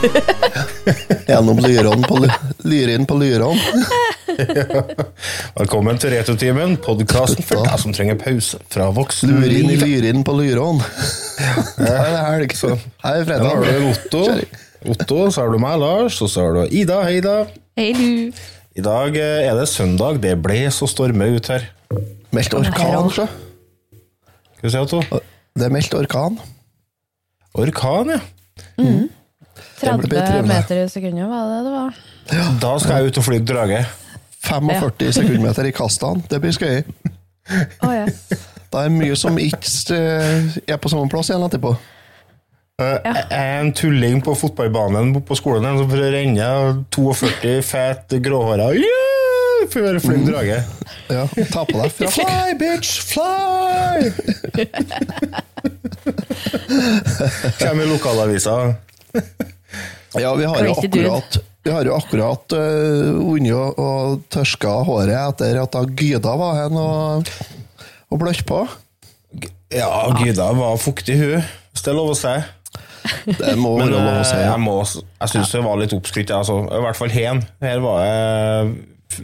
Gjennom lyrene på, ly- lyren på lyrene. Velkommen til Retrotimen, podkasten for deg som trenger pause fra Lurin i lyren på lyrene. Da er det helg. Her er Da har du Otto, Otto, så har du meg, Lars, og så har du Ida. Hei, Ida. Hei, du. I dag eh, er det søndag. Det bles og stormer ut her. Meldt orkan, sjø. Skal vi se, Otto. Det er meldt orkan. Orkan, ja. Blir 30 meter i sekundet, var det det var? Da skal jeg ut og fly drage. 45 sekundmeter i kastene. Det blir skøy. Oh, yes. Det er mye som ikke eh, er på samme plass igjen etterpå. Eh, er en tulling på fotballbanen på skolen som renner 42 fet gråhåra yeah! før jeg flyr drage. Ja, Ta på deg frakk. Fly, bitch, fly! Kommer i lokalavisa. Ja, vi har jo akkurat vi har jo akkurat uh, unnet og, tørska håret etter at da Gyda var her og, og bløtt på. Ja, Gyda var fuktig, hun, hvis det er lov å si. Det må være lov å si. eh, Ja. jeg, må, jeg syns det var litt oppskrytt. Altså. I hvert fall hen. Her var jeg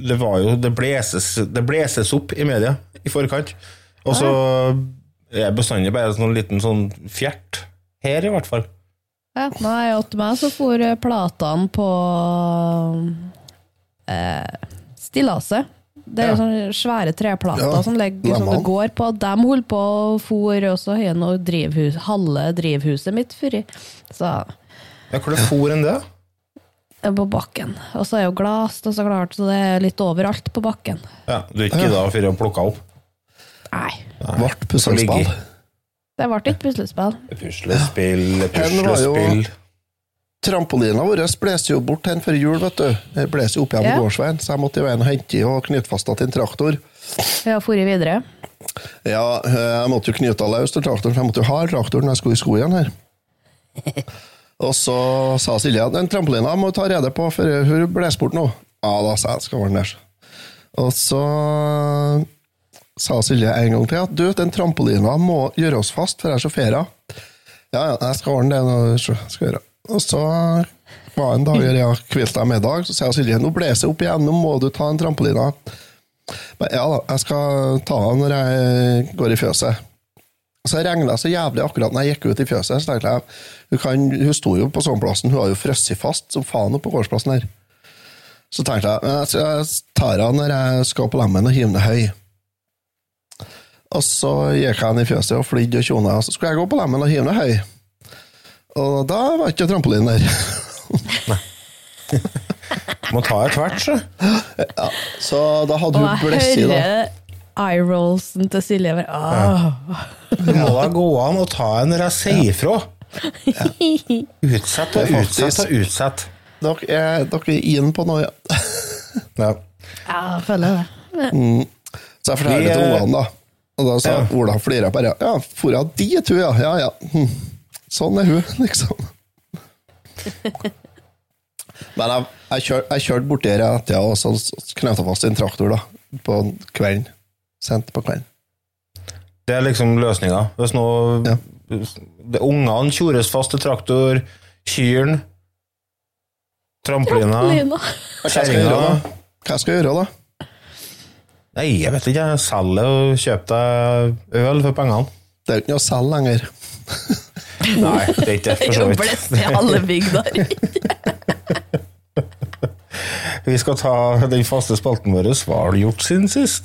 Det var jo Det bleses, det bleses opp i media i forkant. Og så er bestandig bare en sånn liten sånn fjert. Her, i hvert fall. Ja, nei, til meg så for platene på eh, stillaset. Det er Ja. sånne svære treplater Ja, som, legger, som det går på. De holdt på å for, og så har jeg nå drivhus, halve drivhuset mitt før. Så Ja, hvor for en det? på bakken. Og så er jo glass, og så klart, så det er litt overalt på bakken. Ja, Du er ikke Gyda for å plukka opp? Nei, Vart puslespill. Det ble ikke puslespill. Puslespill, puslespill Trampolina vår blåste jo bort hen før jul, vet du. Den blåste opp igjen på Ja. gårdsveien, så jeg måtte jo veien og hente i og knytte fast til en traktor. Ja, for dratt videre. Ja, jeg måtte jo knyte av løs til traktoren, for jeg måtte jo ha traktoren når jeg skulle i skogen her. Og så sa Silje at den trampolina må du ta rede på, for hun blåser bort nå. Ja, da sa jeg skal være der. Og så sa Silje en gang til at du, den trampolina må gjøre oss fast, for jeg er sjåfører. Ja, ja, jeg skal ordne det. skal gjøre. Og så var en dag jeg hvilte deg middag, så sa Silje nå blåser det opp igjen, nå må du ta en trampolina. Men ja da, jeg skal ta den når jeg går i fjøset. Så regna så jævlig akkurat når jeg gikk ut i fjøset. Så tenkte jeg, hun, kan, hun sto jo på sånn plassen, hun har jo frosset fast som faen oppe på gårdsplassen her. Så tenkte jeg jeg tar den når jeg skal på lemmen og hive den høy. Og så gikk jeg inn i fjøset og flydde og tjona, og så skulle jeg gå på lemmen og hive ned høy. Og da var ikke trampolinen der. Må ta et hvert, så. Ja, Så da hadde Og hun blessi, da. eye-rollsen til Silje. bare, «Åh». Det må da gå an å ta en når jeg sier ifra. Utsett og utsett og utsett. Dere er, dere er inn på noe, ja. Ja. Ja, jeg føler det. Så jeg forteller det til ungene, da. Og da sa ja. Ola flira bare. Ja, for hun dit, hun, ja. Ja, ja. Hm. Sånn er hun, liksom. Men jeg, jeg, kjør, jeg kjørte borti her etter og så knøt jeg fast en traktor da, på kvelden. Sent på kvelden. Det er liksom løsninga. Hvis nå Ja. det, Ungene tjores fast til traktor, kyrne, trampolina Hva skal jeg gjøre, da? Hva skal jeg gjøre, da? Nei, jeg vet ikke. Selg det og kjøp deg øl for pengene. Det er jo ikke noe å selge lenger. Nei, det er ikke det, for så vidt. blest i alle bygder. Vi skal ta den faste spalten vår. Hva har du gjort siden sist?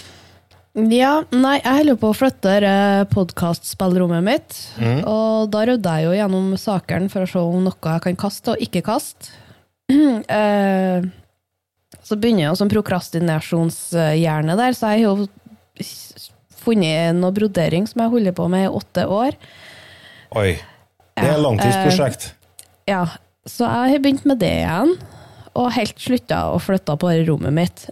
Ja, nei, jeg holder på å flytte podkastspillrommet mitt. Og da rydder jeg jo gjennom sakene for å se om noe jeg kan kaste og ikke kaste. Eh, så begynner jeg jo som prokrastinasjonshjerne der, så jeg har jo funnet noe brodering som jeg holder på med i åtte år. Oi, det er langtidsprosjekt. langtidsprosjekt. Ja, så jeg har begynt med det igjen. Og helt slutta å flytte på det rommet mitt.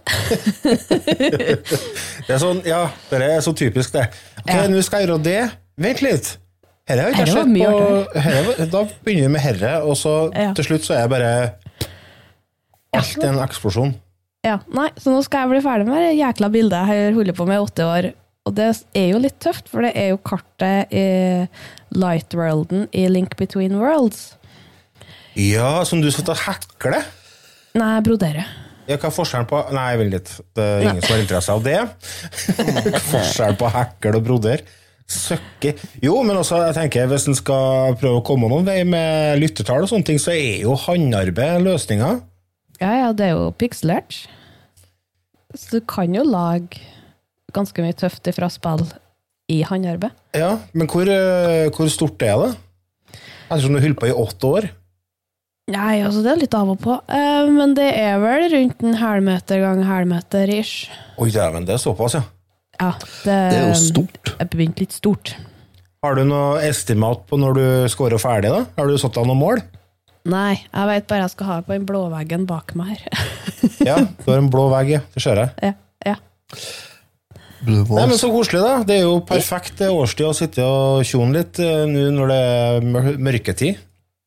Det er sånn, ja, det er så typisk det. Ok, Ja. nå skal jeg gjøre det. Vent litt. Herre har jeg ikke sett på herre, Da begynner vi med herre, og så Ja. til slutt så er jeg bare Alt en eksplosjon. Ja, nei, Så nå skal jeg bli ferdig med det jækla bildet jeg har holdt på med i åtte år. Og det er jo litt tøft, for det er jo kartet i Light Worlden i Link Between Worlds. Ja, som du sitter og hekler. Nei, jeg broderer. Ja, hva er forskjellen på Nei, vent litt. Det er ingen som har interesse av det. Forskjellen på hekkel og broder? Søkke Jo, men også, jeg tenker hvis en skal prøve å komme noen vei med lyttetall og sånne ting, så er jo håndarbeid løsninga. Ja, ja, det er jo pikselert. Så du kan jo lage ganske mye tøft ifra spill i håndarbeid. Ja, men hvor, eh, hvor stort er det? Ettersom du holdt på i åtte år? Nei, altså det er litt av og på. Eh, men det er vel rundt en halvmeter gang halvmeter ish. Oi, dæven, det er såpass, ja. Ja, det, Det er jo stort. Jeg begynt litt stort. Har du noe estimat på når du scorer ferdig, da? Har du satt deg noe mål? Nei, jeg vet bare jeg skal ha det på den blå veggen bak meg her. Ja, du har en blå vegg, ja. Det ser jeg. ja, ja. Blue Nei, men balls. Så koselig, da. Det er jo perfekt det årstid å sitte og tjone litt eh, nå når det er mør- mørketid.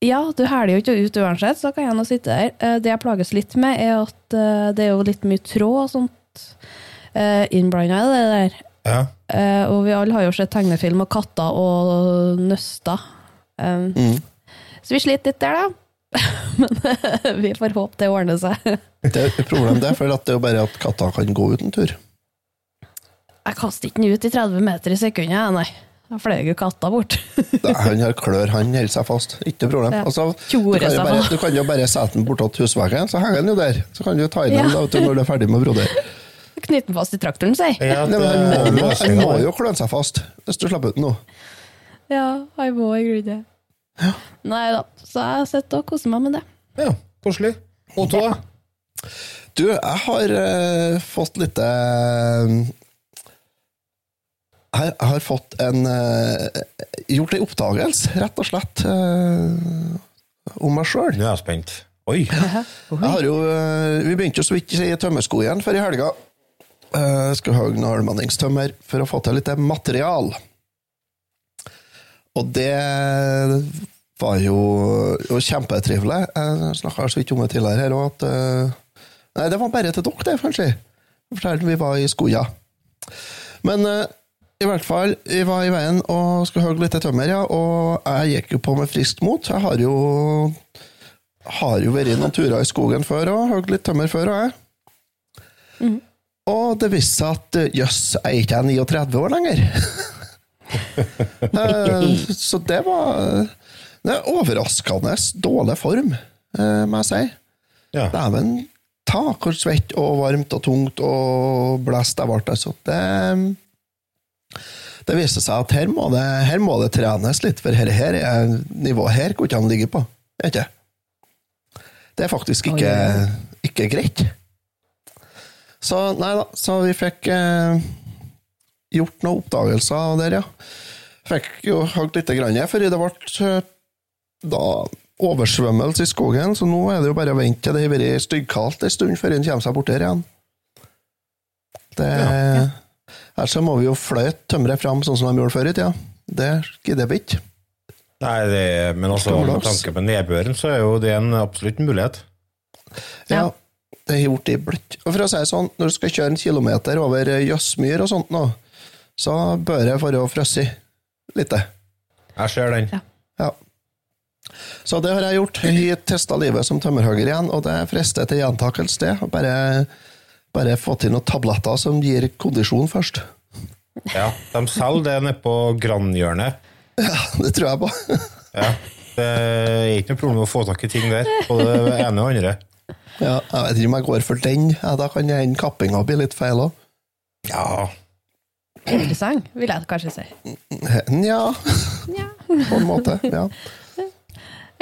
Ja, du hæler jo ikke ut uansett, så kan jeg nå sitte her. Eh, Det jeg plages litt med, er at eh, det er jo litt mye tråd og sånt uh, innblanda i det der. Ja. Eh, og vi alle har jo sett tegnefilm og katter og nøster. Mm. Så vi sliter litt der, da. Men eh, vi får håpe det ordner seg. Det er problemet problem det, for at det er jo bare at katta kan gå ut en tur. Jeg kaster ikke den ut i 30 meter i sekundet, jeg, nei. Da fløy jo katta bort. Nei, Han har klør, han holder seg fast. Ikke noe problem. Ja. Altså, du, kan bare, du kan jo bare sette den bortåt husveggen, så henger den jo der. Så kan du ta inn den Ja. da, du, når du er ferdig med å brodere. Knytt den fast i traktoren, sier Ja, det Han må, jo- han må jo kløne seg fast hvis du slipper ut den nå. Ja, han må i grunnen det. Nei da, så jeg sitter og koser meg med det. Ja, koselig. Otto, da? Du, jeg har uh, fått litt eh, jeg jeg har fått en eh, Gjort en oppdagelse, rett og slett, eh, om meg sjøl. Nå er jeg spent. Oi. Jeg har jo, eh, vi begynte jo så vidt i tømmerskogen før i helga. Uh, skulle ha noe allmenningstømmer for å få til litt material. Og det var jo, jo kjempetrivelig. Jeg snakka så vidt om det tidligere her òg, at Nei, det var bare til dere, det, kanskje. Jeg fortalte vi var i skoja. Men i hvert fall, vi var i veien og skulle hogge litt tømmer, ja, og jeg gikk jo på med friskt mot. Jeg har jo har jo vært noen turer i skogen før og hogd litt tømmer før, og jeg. Og det viste seg at jøss, jeg er ikke jeg 39 år lenger. Eh, Så det var det er overraskende dårlig form, eh, må jeg si. Ja. Dæven ta hvor svett og varmt og tungt og blæst jeg ble. Altså. Det, det viste seg at her må det, her må det trenes litt, for her, her er nivået her hvor ikke han ligger på. Ikke? Det er faktisk ikke, ikke greit. Så nei da, så vi fikk eh, gjort noen oppdagelser der, ja. Fikk jo hogd lite grann, for det ble eh, da oversvømmelse i skogen, så nå er det jo bare å vente til det har vært styggkaldt en stund før en kommer seg bort der igjen. Det, Ellers så må vi jo fløyte tømmeret fram sånn som de gjorde før i tida. Det gidder vi ikke. Nei, det, men også med tanke på nedbøren, så er jo det en absolutt mulighet. Ja, det har gjort det bløtt. Og for å si det sånn, når du skal kjøre en kilometer over eh, Jøssmyr og sånt nå, så bør det være frosset litt. Jeg ser den. Ja. Ja. Så det har jeg gjort. Jeg har testa livet som tømmerhogger igjen, og det frister til gjentakelse, det. Bare, bare få til noen tabletter som gir kondisjon først. Ja, de selger det nede på Grandhjørnet. Ja, det tror jeg på. Ja. Det er ikke noe problem å få tak i ting der. Både det ene og andre. Ja, jeg vet ikke om jeg går for den. Ja, da kan jeg hende kappinga bli litt feil òg. Ja. Interessant, vil jeg kanskje si. Nja, Ja. på en måte. Ja.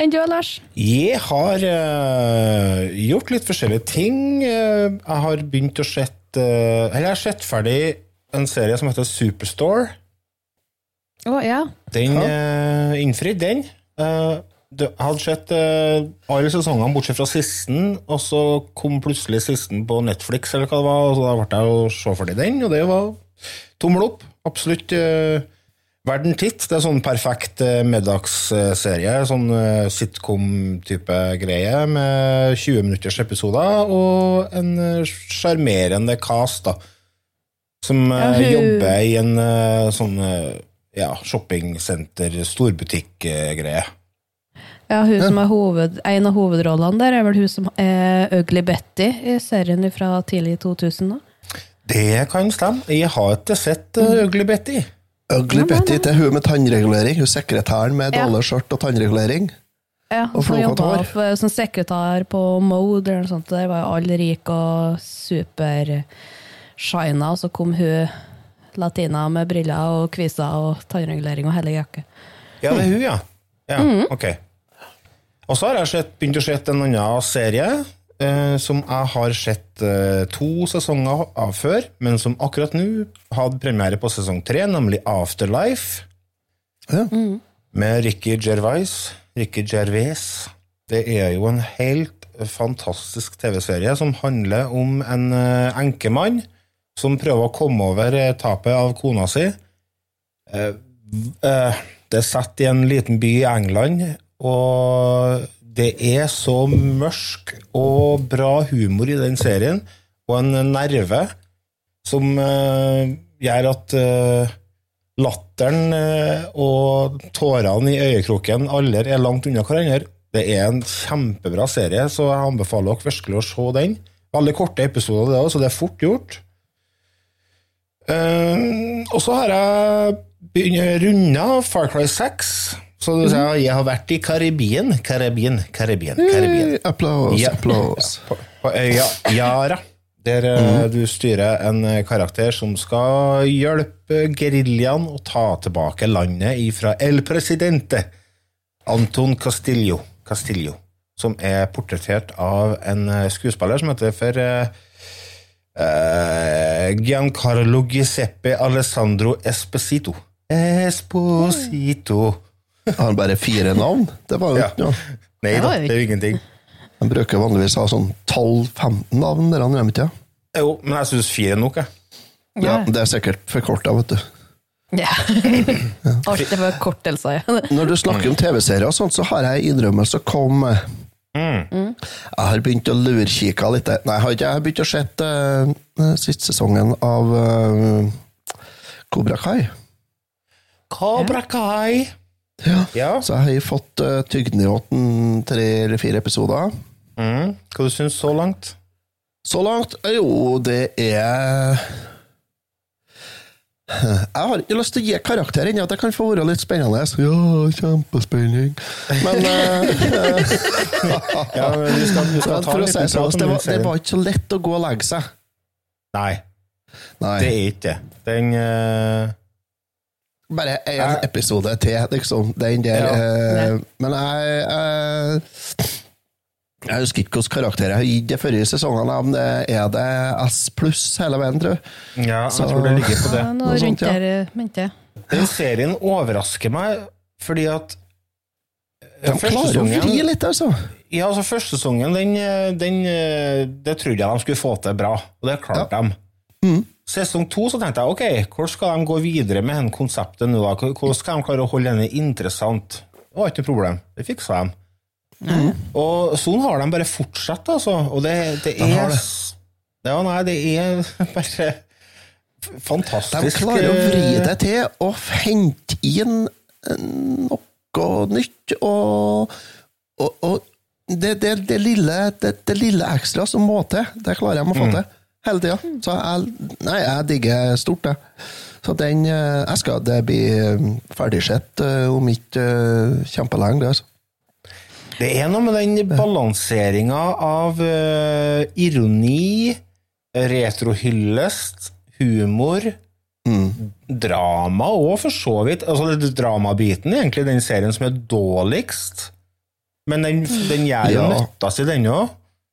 Enn du, Lars? Jeg har uh, gjort litt forskjellige ting. Uh, jeg har begynt å sett uh, Eller jeg har sett ferdig en serie som heter Superstore. Å, ja. Den uh, innfridde, den. Eh, det- jeg hadde sett uh, alle sesongene bortsett fra sisten, og så kom plutselig sisten på Netflix, eller hva det var, og så da ble jeg å se ferdig den, og det var tommel opp. Absolutt uh, verdt en titt. Det er sånn perfekt uh, middagsserie, sånn eh, sitcom-type greie, med 20 minutters episoder, og en eh, sjarmerende cast, da. Som eh, Ja, hun- jobber i en eh, sånn eh, ja, shoppingsenter, storbutikk-greie. Ja, hun som er hoved, En av hovedrollene der er vel hun som er Ugly Betty i serien fra tidlig 2000. da. Det kan stemme. Jeg har ikke sett uh, Ugly Betty. Ugly Betty til hun med tannregulering. Hun sekretæren med dårlig skjørt og tannregulering. Ja, Og så jobba hun som sekretær på Mode eller noe sånt. Der var jo alle rike og super shina, og så kom hun latina med briller og kviser og tannregulering og hele jakke. Ja, det er hun, ja. ja Ok. Og så har jeg sett, begynt å se en annen serie som jeg har sett eh, to sesonger av før, men som akkurat nå hadde premiere på sesong tre, nemlig Afterlife. Ja. med Ricky Gervais. Ricky Gervais. Det er jo en helt fantastisk TV-serie som handler om en eh, enkemann som prøver å komme over eh, tapet av kona si. Eh, eh, Det er satt i en liten by i England, og det er så mørk og bra humor i den serien, og en nerve som uh, gjør at uh, latteren uh, og tårene i øyekroken aldri er langt unna hverandre. Det er en kjempebra serie, så jeg anbefaler dere virkelig å se den. Veldig korte episoder, det òg, så det er fort gjort. Og så har jeg begynt runda Far Cry 6. Så du sa jeg har vært i Karibien. Karibien, Karibien, Karibien. Applaus, Ja. applaus. På, på øya Yara, der mm. du styrer en eh, karakter som skal hjelpe geriljaen å ta tilbake landet ifra El Presidente, Anton Castillo, Castillo som er portrettert av en eh, skuespiller som heter for eh, eh, Giancarlo Giuseppe Alessandro Esposito. Esposito. Har han bare fire navn? Det var jo ikke noe. Nei da, det er jo ingenting. Han bruker vanligvis ha sånn 12-15 navn, der han gjør ikke det? Jo, men jeg syns fire er nok, jeg. Ja, det er sikkert forkorta, vet du. Ja. Alt er forkortelser, ja. Når du snakker om TV-serier og sånt, så har jeg en innrømmelse å komme med. Mm. Jeg har begynt å lurkikke litt. Nei, jeg har ikke. Jeg har begynt å se uh, siste sesongen av uh, Kobra Kai. Cobra Kai. Ja. Ja. Så jeg har fått uh, tygd ned tre eller fire episoder. Mm. Hva du syns så langt? Så langt? Jo, det er Jeg har ikke lyst til å gi karakter ennå, at det kan få være litt spennende. Ja, kjempespenning. Men eh, for å si det sånn, det var, det var ikke så lett å gå og legge seg. Nei, Nei. det er ikke det. Den eh, Bare én Jeg- episode til, liksom. Den der. Ja. eh, men jeg, jeg Jeg husker ikke hvilken karakter jeg har gitt de forrige sesongene, men det er det S pluss hele veien, tror jeg. Ja, Så- jeg tror det ligger på det. Nå Noe rundt ja. der, mente jeg. Den serien overrasker meg fordi at De klarer å vri litt, altså. Ja, altså Første sesongen, den, eh, den, eh, det trodde jeg de skulle få til bra, og det klarte de. Mm. Sesong to så tenkte jeg ok, hvordan skal de gå videre med den konseptet nå? da? Hvordan skal de klare å holde denne interessant? Det var ikke noe problem. Det fiksa de. Og sånn har de bare fortsatt, altså. Og det, det De er det. Ja, nei, det er bare fantastisk. De klarer å vri eh, det til og hente inn eh, noe nytt, og, og, og det, det, det, lille, det, det lille ekstra som må til, det klarer jeg å få til hele tida. Så jeg, nei, jeg digger stort, jeg. Så den eh, jeg skal det blir ferdigsett eh, om ikke eh, kjempelenge, det. altså. Det er noe med den balanseringa av eh, ironi, retrohyllest, humor, drama òg, for så vidt. Altså, det dramabiten er egentlig den serien som er dårligst. Men den, den gjør jo Ja. nytta si, den òg.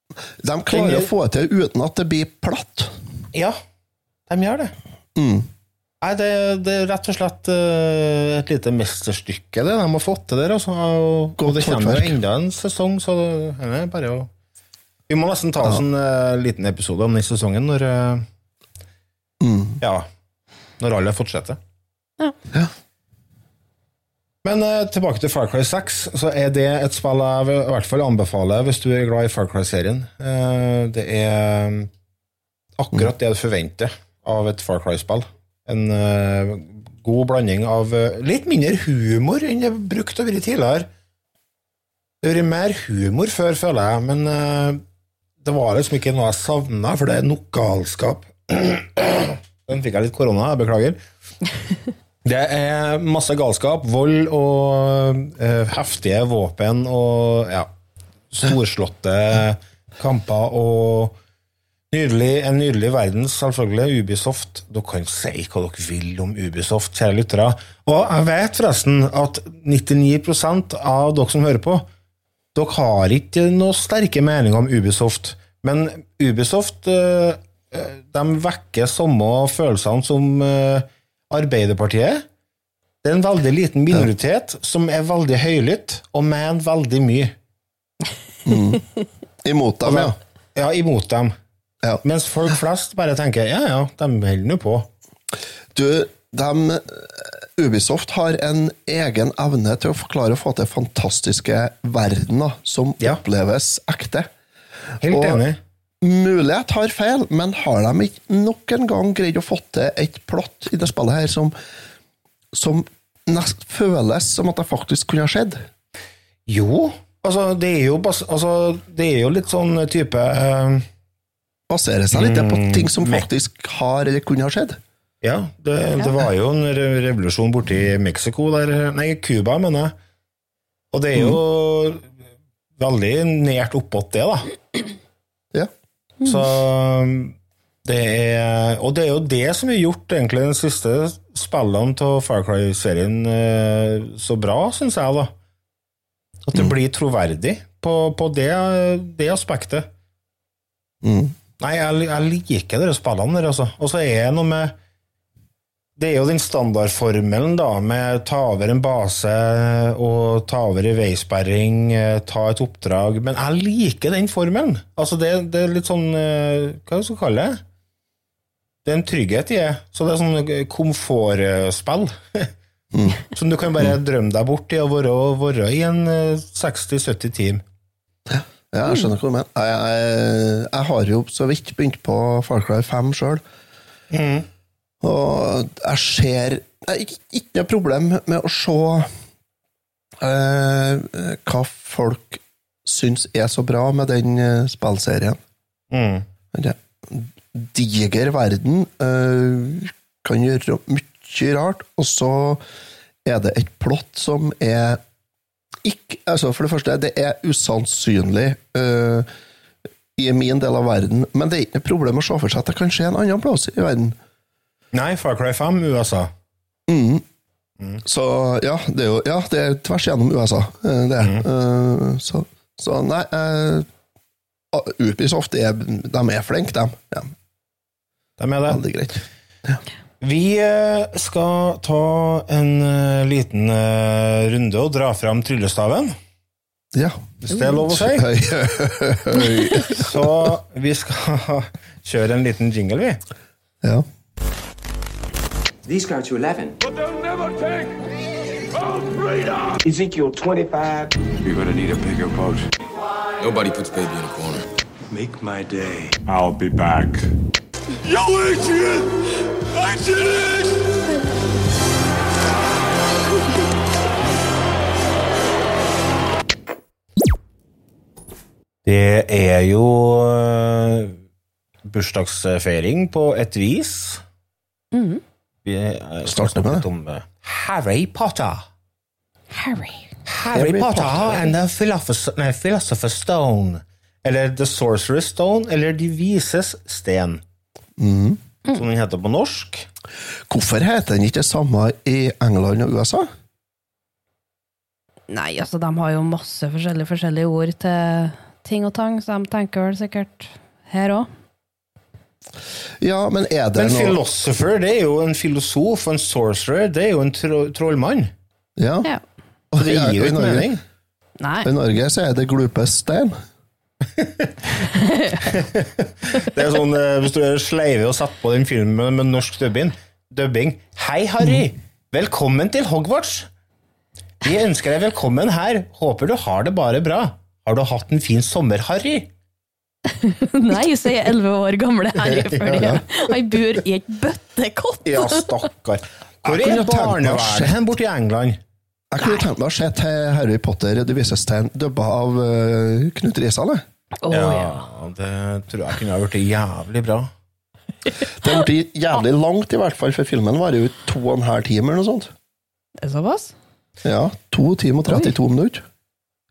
De klarer Den er- å få det til uten at det blir platt. Ja, de gjør det. Nei, det, det er rett og slett eh, et lite mesterstykke, det de har fått til der. Altså. Og, Godt og det kommer jo enda en sesong, så det er bare å Vi må nesten ta oss en uh, liten episode om den sesongen når eh, Ja, når alle fortsetter. Ja. Men eh, tilbake til Far Cry 6, så er det et spill jeg vil i hvert fall anbefaler hvis du er glad i Far Cry-serien. Eh, det er mm, akkurat det du forventer av et Far Cry-spill. En eh, god blanding av litt mindre humor enn det brukte å være tidligere. Det har vært mer humor før, føler jeg, men det var liksom ikke noe jeg savna, for det er nok galskap. Den fikk jeg litt korona, jeg beklager. Det er masse galskap, vold og uh, heftige våpen og ja, storslåtte kamper og nydelig, en nydelig verden, selvfølgelig. Ubisoft. Dere kan si hva dere vil om Ubisoft, kjære lyttere. Og jeg vet forresten at 99% av dere som hører på, dere har ikke noe sterke meninger om Ubisoft. Men Ubisoft eh, de vekker samme følelsene som eh, Arbeiderpartiet. Det er en veldig liten minoritet som er veldig høylytt og mener veldig mye. Imot dem, ja. Ja, imot dem. ja. Mens folk flest bare tenker ja, ja, de holder nå på. Du, dem, eh, Ubisoft har en egen evne til å forklare å få til fantastiske verdener som Ja. oppleves ekte. Helt Og- enig. Mulig jeg tar feil, men har de ikke nok en gang greid å få til et plott i det spillet her som, som nest føles som at det faktisk kunne ha skjedd? Jo, altså det er jo, altså, det er jo litt sånn type uh, Baserer seg litt på Mm, ting som faktisk har eller kunne ha skjedd? Ja, det, det var jo en re- revolusjon borti Mexico der Nei, Cuba, mener jeg. Og det er jo veldig nært oppåt det, da. Så det er Og det er jo det som har gjort egentlig de siste spillene av Far Cry-serien eh, så bra, syns jeg, da. At det blir troverdig på, på det, det aspektet. Mm. Nei, jeg, jeg liker dere spillene der, altså. Og så er det noe med Det er jo den standardformelen, da, med ta over en base og ta over i veisperring, eh, ta et oppdrag. Men jeg liker den formelen. Altså, det, det er litt sånn eh, Hva skal jeg kalle det? Det er en trygghet i det. Så det er sånn komfortspill. komfortspill. Som du kan bare drømme deg bort i å være, være i en eh, 60-70 team. Ja, jeg skjønner hva du mener. Jeg, jeg, jeg har jo så vidt begynt på Far Cry 5 sjøl. Og jeg ser er ikke, ikke noe problem med å se eh, hva folk syns er så bra med den eh, spillserien. Mm. Det er diger verden, eh, kan gjøre mye rart, og så er det et plott som er ikke, altså For det første, det er usannsynlig eh, i min del av verden, men det er ikke noe problem å se for seg at det kan skje en annen plass i verden. Nei, Far Cry 5, USA. Så ja, det er jo ja, det er tvers gjennom USA. eh, Det. Mm. Eh, så, så nei uh, Ubisoft er, de er flinke, de. Ja, De er det. veldig greit. Vi eh, skal ta en liten runde og dra fram tryllestaven, Ja. hvis det er lov å si. Så vi skal kjøre en liten jingle, vi. Ja. These go to 11. But they'll never take our freedom! Ezekiel 25. You're gonna need a bigger boat. Nobody puts baby in a corner. Make my day. I'll be back. Yo, Adrian! I did it! Det er jo øh, bursdagsfeiring på et vis. Vi øh, Starter med det. om øh, Harry Potter. Harry. Harry, Harry Potter, Potter. and the Philosopher's, nei, Philosopher's Stone. Eller The Sorcerer's Stone, eller De vises sten. Som den heter på norsk. Hvorfor heter den ikke det samme i England og USA? Nei, altså, de har jo masse forskjellige, forskjellige ord til ting og tang, så de tenker vel sikkert her òg. Ja, men er det Men noe philosopher, det er jo en filosof, og en sorcerer, det er jo en tro trollmann. Ja. Ja. Så det gir jo ikke mening. Nei. I Norge så er det glupe stein. Det er sånn, eh, Hvis du er sleive og satt på den filmen med norsk dubbing, dubbing Hei, Harry! Velkommen til Hogwarts! Vi ønsker deg velkommen her. Håper du har det bare bra. Har du hatt en fin sommer, Harry? Nei, sier elleve år gamle Harry, fordi Jeg bor i et bøttekott. Ja, stakkar. Hvor er barnevernet hen borte i England? Jeg kunne tenkt meg å se til Harry Potter Det vises stein dubba av uh, Knut Risan. Å, ja. Ja, det tror jeg kunne ha blitt jævlig bra. Det har blitt jævlig langt, i hvert fall, for filmen varer jo i to og en halv time eller noe sånt. Det er såpass? Ja, To timer og 32 minutter.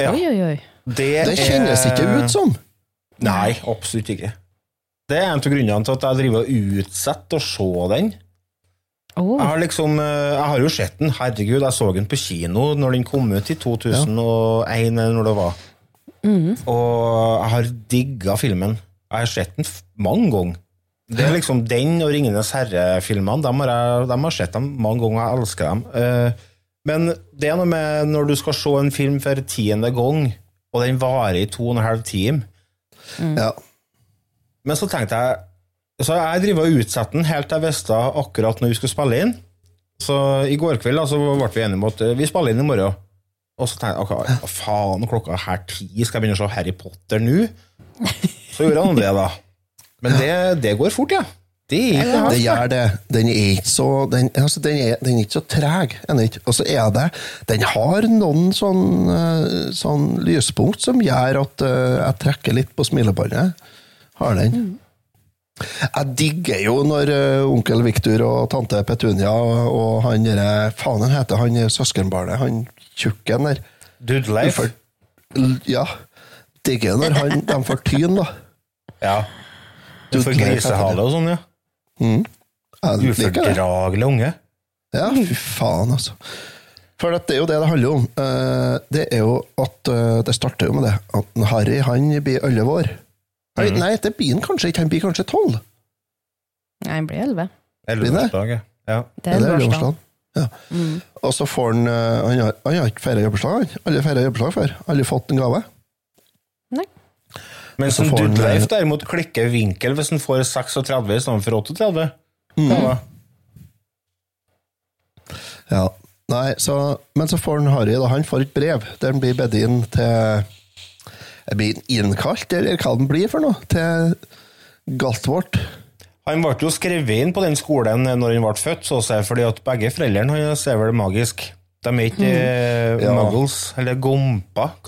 Ja. Oi, oi, oi. Det, Det kjennes er- ikke ut som. Nei, absolutt ikke. Det er en av grunnene til at jeg driver og utsetter å se den. Oh. Jeg har liksom, eh, jeg har jo sett den, herregud, jeg så den på kino når den kom ut i 2001, eller når det var. Og jeg har digga filmen. Jeg har sett den mange ganger. Det er liksom Den og Ringenes herre-filmene, dem har jeg de har sett dem mange ganger, jeg elsker dem. Eh, Men det er noe med når du skal se en film for tiende gang, og den varer i to og en halv time Ja. men så tenkte jeg Så jeg driver og utsetter den helt til jeg visste akkurat når vi skulle spille inn. Så i går kveld altså, så ble vi enige om at eh, vi spiller inn i morgen. Og så tenkte jeg okay, faen, klokka er her ti, skal jeg begynne å se Harry Potter nå? Så gjorde han det, da. Men det, det går fort, ja. Det er ikke Det gjør det. Den er ikke så Den, altså, den, er, den er ikke så treg. Og så er det Den har noen sånn, eh, sånn lyspunkt som gjør at uh, jeg trekker litt på smilebåndet. Har den. Jeg digger jo når eh, onkel Viktor og tante Petunia og han derre Faen, han heter han søskenbarnet, han tjukken der. Dudleif. For, ja. Digger når han, de får tyn, da. Ja. Du får grisehale og sånn, ja. Det. Ufordragelig unge. Ja, fy faen, altså. For det er jo det det handler om. Eh, Det er jo at eh, Det starter jo med det at Harry han blir elleve år. Nei, Nei, det blir han kanskje ikke. Han blir kanskje tolv. Nei, han blir elleve. Elleveårsdag, ja. ja. Det er elleveårsdag. Ja. Og så får han eh, Han har, han har ikke feira jobbeslag, han. Aldri feira jobbeslag før. Aldri fått en gave. Men som han- Dudleif derimot klikker vinkel hvis han får 36 istedenfor stedet for 38. Mm. Ja, Ja. Nei, så, men så får han Harry da, han får et brev der han blir bedt inn til Blir innkalt, eller hva den blir for noe? Til Galtvort. Han ble jo skrevet inn på den skolen når han ble født, så å si, fordi at begge foreldrene hans er vel magisk. De er ikke mm. Ja. muggles, eller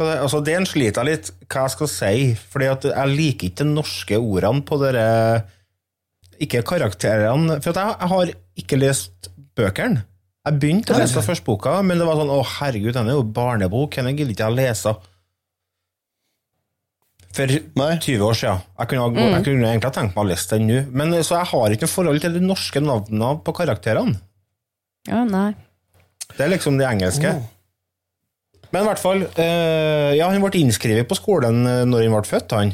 det, altså, det sliter jeg litt hva jeg skal si, fordi at jeg liker ikke de norske ordene på dere Ikke karakterene. For at jeg, jeg har ikke lest bøkene. Jeg begynte å lese første boka, men det var sånn Å, herregud, den er jo barnebok. Den gidder ikke jeg lese. For Nei. 20 år siden. Jeg kunne, mm. jeg kunne egentlig tenkt meg å lese den nå. Men Så jeg har ikke noe forhold til de norske navnene på karakterene. Ja, nei. Det er liksom de engelske. Men i hvert fall eh, Ja, han ble innskrevet på skolen eh, når han ble født, han.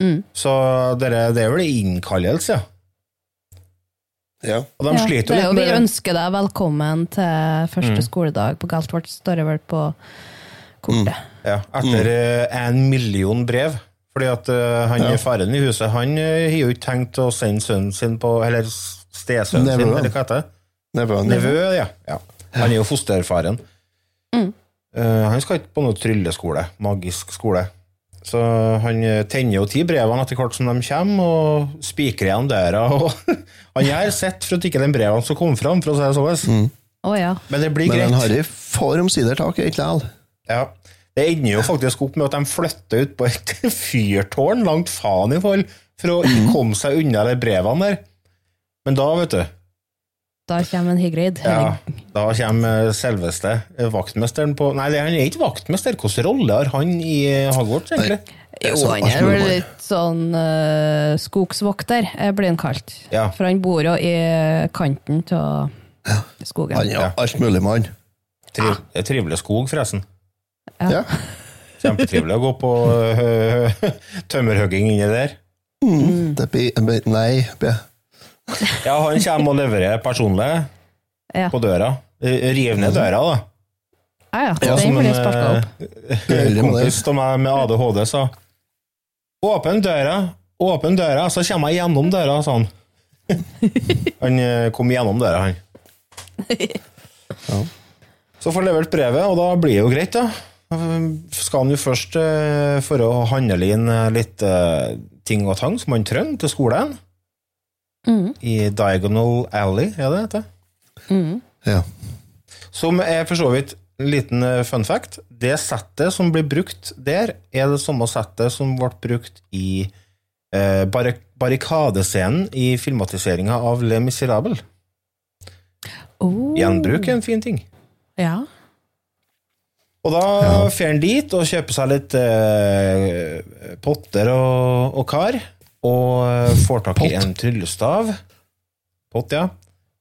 Mm. Så dere, det er vel innkallelse, ja. Ja. Og de Ja, sliter det er jo litt Vi med det. ønsker deg velkommen til første skoledag på Galtvort, står det vel på kortet. Ja, etter eh, en million brev. Fordi at uh, han Ja. faren i huset Han har jo ikke tenkt å sende sønnen sin på Eller stesønnen sin, eller hva heter det? Nevøen. Nevø, ja. ja. Han er jo fosterfaren. Mm. Uh, han skal ikke på noe trylleskole, magisk skole. Så han eh, tenner jo ti brevene etter hvert som de kommer, og spikrer igjen døra. Han gjør sitt for at ikke den brevene skal komme fram, for å si det sånn. Oh, ja. Men det blir Men greit. Men Harry får omsider tak i det. Ja. Det ender jo faktisk opp med at de flytter ut på et fyrtårn langt faen i forhold for å komme seg unna de brevene der. Men da, vet du, Da kommer en Hygrid. ja, da kommer selveste vaktmesteren på Nei, han er ikke vaktmester. Hvilken rolle har han i Hogwarts, egentlig? Er Jo, han er vel litt sånn uh, skogsvokter, eh, blir han kalt. Ja. For han bor jo i kanten av skogen. Han er jo mulig Triv, det er trivelig skog, forresten. Ja. Kjempetrivelig å gå på uh, tømmerhogging inni der. Det blir blir- Nei. be- Ja, han kommer og leverer personlig Ja. på døra. Eh, Riv ned døra, da. Ja, ja, Ja, den som blir en sparka eh, opp. Med kompis av meg med ADHD sa Åpen døra, åpen døra, så kommer jeg gjennom døra, sa han. Han eh, kom gjennom døra, han. Så får han levert brevet, og da blir det jo greit, da. Skal han jo først eh, for å handle inn eh, litt eh, ting og tang som han trenger til skolen. I Diagonal Alley, er det det? mm. Ja. Som er for så vidt en liten eh, fun fact. Det settet som blir brukt der, er det samme settet som ble brukt i eh, barrik barrikadescenen i filmatiseringa av Le Miserable. Oh. Gjenbruk er en fin ting. Ja. Og da fer han dit og kjøper seg litt eh, potter og, og kar, og eh, får tak i en tryllestav. Pott, ja.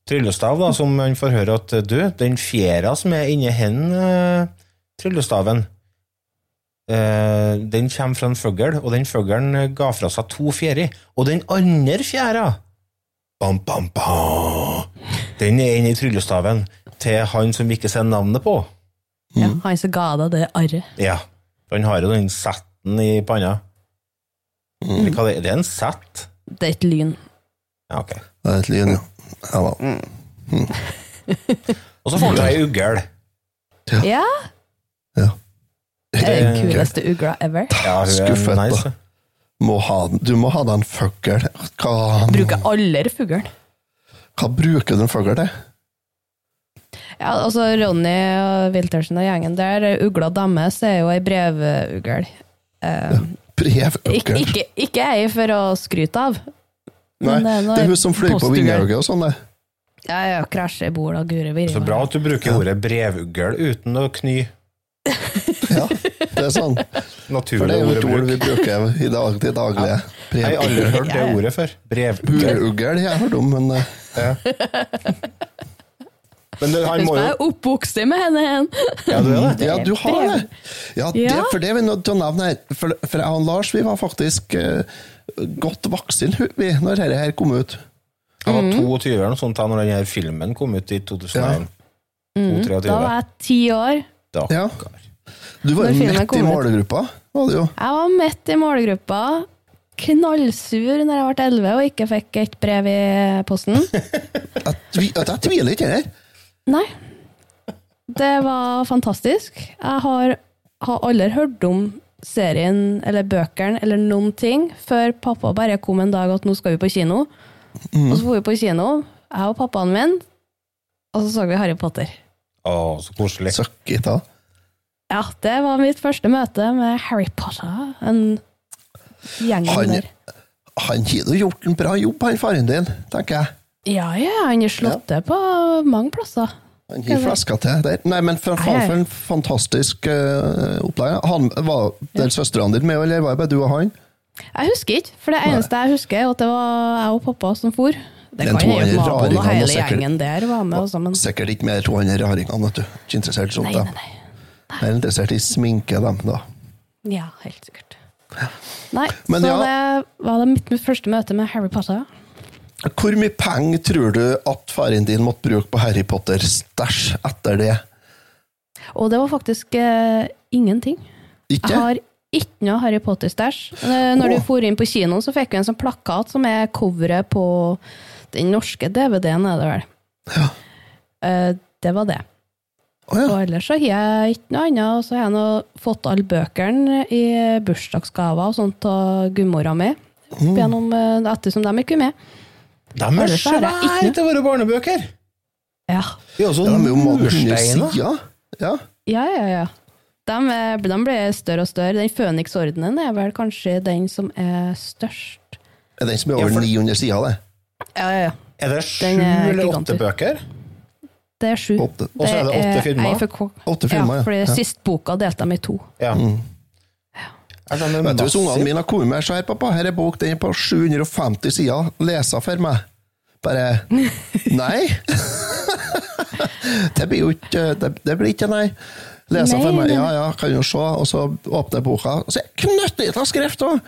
Tryllestav, da, som han får høre at du, den fjæra som er inni hen eh, tryllestaven, eh, den kommer fra en fugl, og den fuglen ga fra seg to fjærer. Og den andre fjæra, bam, bam, bam, den er inni tryllestaven til han som vi ikke ser navnet på. ja. Han som ga deg det arret. Ja, han har jo den setten i panna. Eller det er? Det er en sett? Det er et lyn. Ja, ok. Det er et lyn, ja. ja da. Og så får du ei ugle. Ja! ja. Det er den kuleste ugla ever. Ja, hun Skuffet, nice. da. Må ha, du må ha deg en fugl. Bruker aldri fuglen. hva bruker du en fugl til? Ja, altså Ronny og Wiltersen og gjengen der, ugla deres er jo ei brevugl. Eh, ikke, ikke, ikke ei for å skryte av. Nei, men det er hun som flyr på vindauget og sånn, det. Ja, ja, krasjer i bordet og gure virre. Så bra at du bruker ordet brevugl uten å kny Ja, det er sånn. For det er jo ord et ord vi bruker i dag til daglige. Jeg har aldri hørt det ordet før. Brevugl. Burugl har jeg hørt om, men eh, Men det, han må jo jeg er oppvokst med henne igjen. Ja, du er det? ja, du har det! Ja, det, for det er vi nødt til å nevne her. For, for jeg og Lars vi var faktisk uh, godt voksen vi, når dette her kom ut. Han Mm. var 22 eller noe sånt da når den her filmen kom ut i 2001. Mm, Da var jeg ti år. Ja. Du var jo filmen midt i målgruppa. var du jo. Jeg var midt i målgruppa. Knallsur når jeg ble elleve og ikke fikk et brev i posten. Jeg, tvi, at jeg tviler ikke her. Nei. Det var fantastisk. Jeg har, har aldri hørt om serien eller bøkene eller noen ting før pappa bare kom en dag at nå skal vi på kino. Og så dro vi på kino, jeg og pappaen min, og så så vi Harry Potter. Å, så koselig. Søkket, da. Ja, det var mitt første møte med Harry Potter. En gjeng Han, der. han har jo gjort en bra jobb, han faren din, tenker jeg. Ja, ja, han har slått til på mange plasser. Han gir flaska til der. Nei, men for, Nei, for en fantastisk uh, opplegg. Han, var der søstrene dine med, eller var det bare du og han? Jeg husker ikke, for det eneste jeg husker, er at det var jeg og pappa som for. Det Den kan hende naboen og hele sikkert- gjengen der var med også, men Sikkert ikke mer 200 raringer, vet du. Ikke interessert i sånt. nei, da. nei, nei. Jeg er interessert i sminke, dem, da. Ja, helt sikkert. Nei, Men så ja. det var det mitt første møte med Harry Potter. Hvor mye penger tror du at faren din måtte bruke på Harry Potter-stæsj etter det? Og det var faktisk eh, ingenting. Ikke? Jeg har ikke noe Harry Potter-stæsj. Eh, Når oh. du for inn på kino, så fikk vi en sånn plakat som er coveret på den norske DVD-en, er det vel. Ja. Eh, Det var det. Oh, ja. Og ellers så har jeg ikke noe annet. Og så har jeg nå fått alle bøkene i bursdagsgaver og sånt av gummora mi. Mm. Gjennom, eh, ettersom de ikke er med. De er svære til våre barnebøker! Ja, De er også Ja, er mursteiner. Ja. Ja. ja, ja. ja. De, de blir større og større. Den Føniksordenen er vel kanskje den som er størst. Er den som er over Ja, for- 900 sider, det? Ja, ja, ja. Er det sju er eller åtte bøker? Det er sju. Og så er det åtte filmer? Åtte filmer, ja. ja. Fordi Ja. sist boka delte dem i to. Ja. Er den Vet du, Hvis ungene mine har kommet med så her, pappa, her er bok, den er på 750 sider, lesa for meg. Bare Nei! det blir jo ikke Det, det blir ikke nei. Lesa for meg, ja ja, kan jo se, og så åpner jeg boka, og så er knøttlita skrift òg!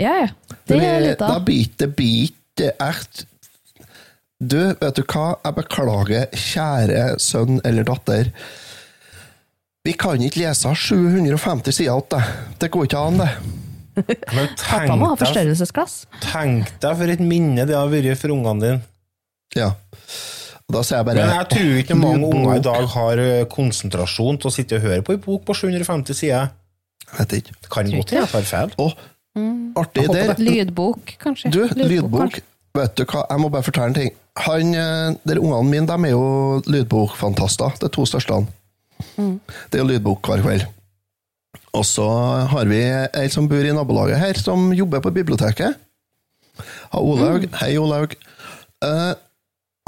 Ja, ja. Det Det er litt av. Da biter blir ert Du, vet du hva? Jeg beklager, kjære sønn eller datter. Vi kan ikke lese 750 sider til deg. Det går ikke an, det. Men Pappa må ha forstørrelsesglass. tenk deg for et minne det har vært for ungene dine. Ja. Da sier jeg bare Men jeg tror ikke mange lydbok. unger i dag har konsentrasjon til å sitte og høre på en bok på 750 sider. Vet ikke. Det kan godt hende jeg tar feil. Å, artig Jeg håper der. Lydbok, kanskje. Du, lydbok. kanskje. Vet du hva, jeg må bare fortelle en ting. Han, eh, der Ungene mine de er jo lydbokfantaster, de to største. Det er jo lydbok hver kveld. Og så har vi ei som bor i nabolaget her, som jobber på biblioteket. Ha Olaug. Hei, Olaug. Eh,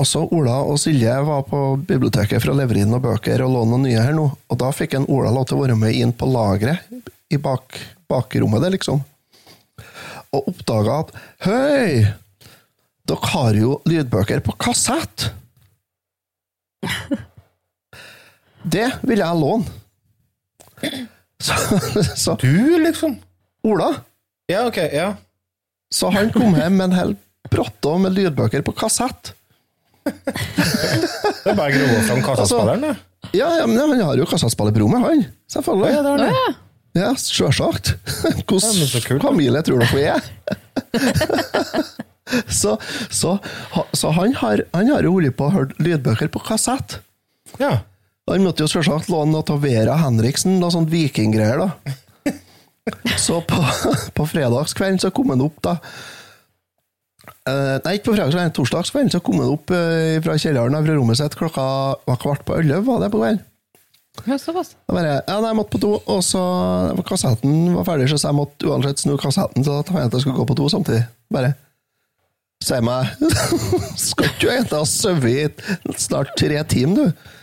også Ola og Silje var på biblioteket for å levere inn noen bøker og låne noen nye her nå. Og da fikk en Ola lov til å være med inn på lageret i bak, bakrommet der, liksom. Og oppdaga at Hei! Dere har jo lydbøker på kassett! Det vil jeg låne. Så, så Du, liksom? Ola Ja, ok. ja. Så han kom hjem med en hel brotte med lydbøker på kassett. Det er bare å grove fram kassaspilleren, det. Ja, ja, men han har jo kassettspillerbro med han. Selvfølgelig. Ja, det er det. Ja, sjølsagt. Ja, Hvilken familie tror dere er? så, så, så han har, han har jo holdt på å høre lydbøker på kassett. Ja. Han måtte jo selvsagt låne noe av Vera Henriksen, noe sånt vikinggreier, da. Så på, på fredagskvelden så kom han opp, da. Eh, nei, ikke på fredagskvelden, torsdagskvelden så kom han opp eh, fra kjelleren fra rommet sitt klokka var kvart på elleve, var det på kvelden. Ja, såpass. Jeg bare, ja, nei, jeg måtte på do, og så var kassetten var ferdig, så jeg måtte uansett snu kassetten til at jeg skulle gå på do samtidig. Bare Si meg Skal ikke du egentlig ha sovet i snart tre timer, du?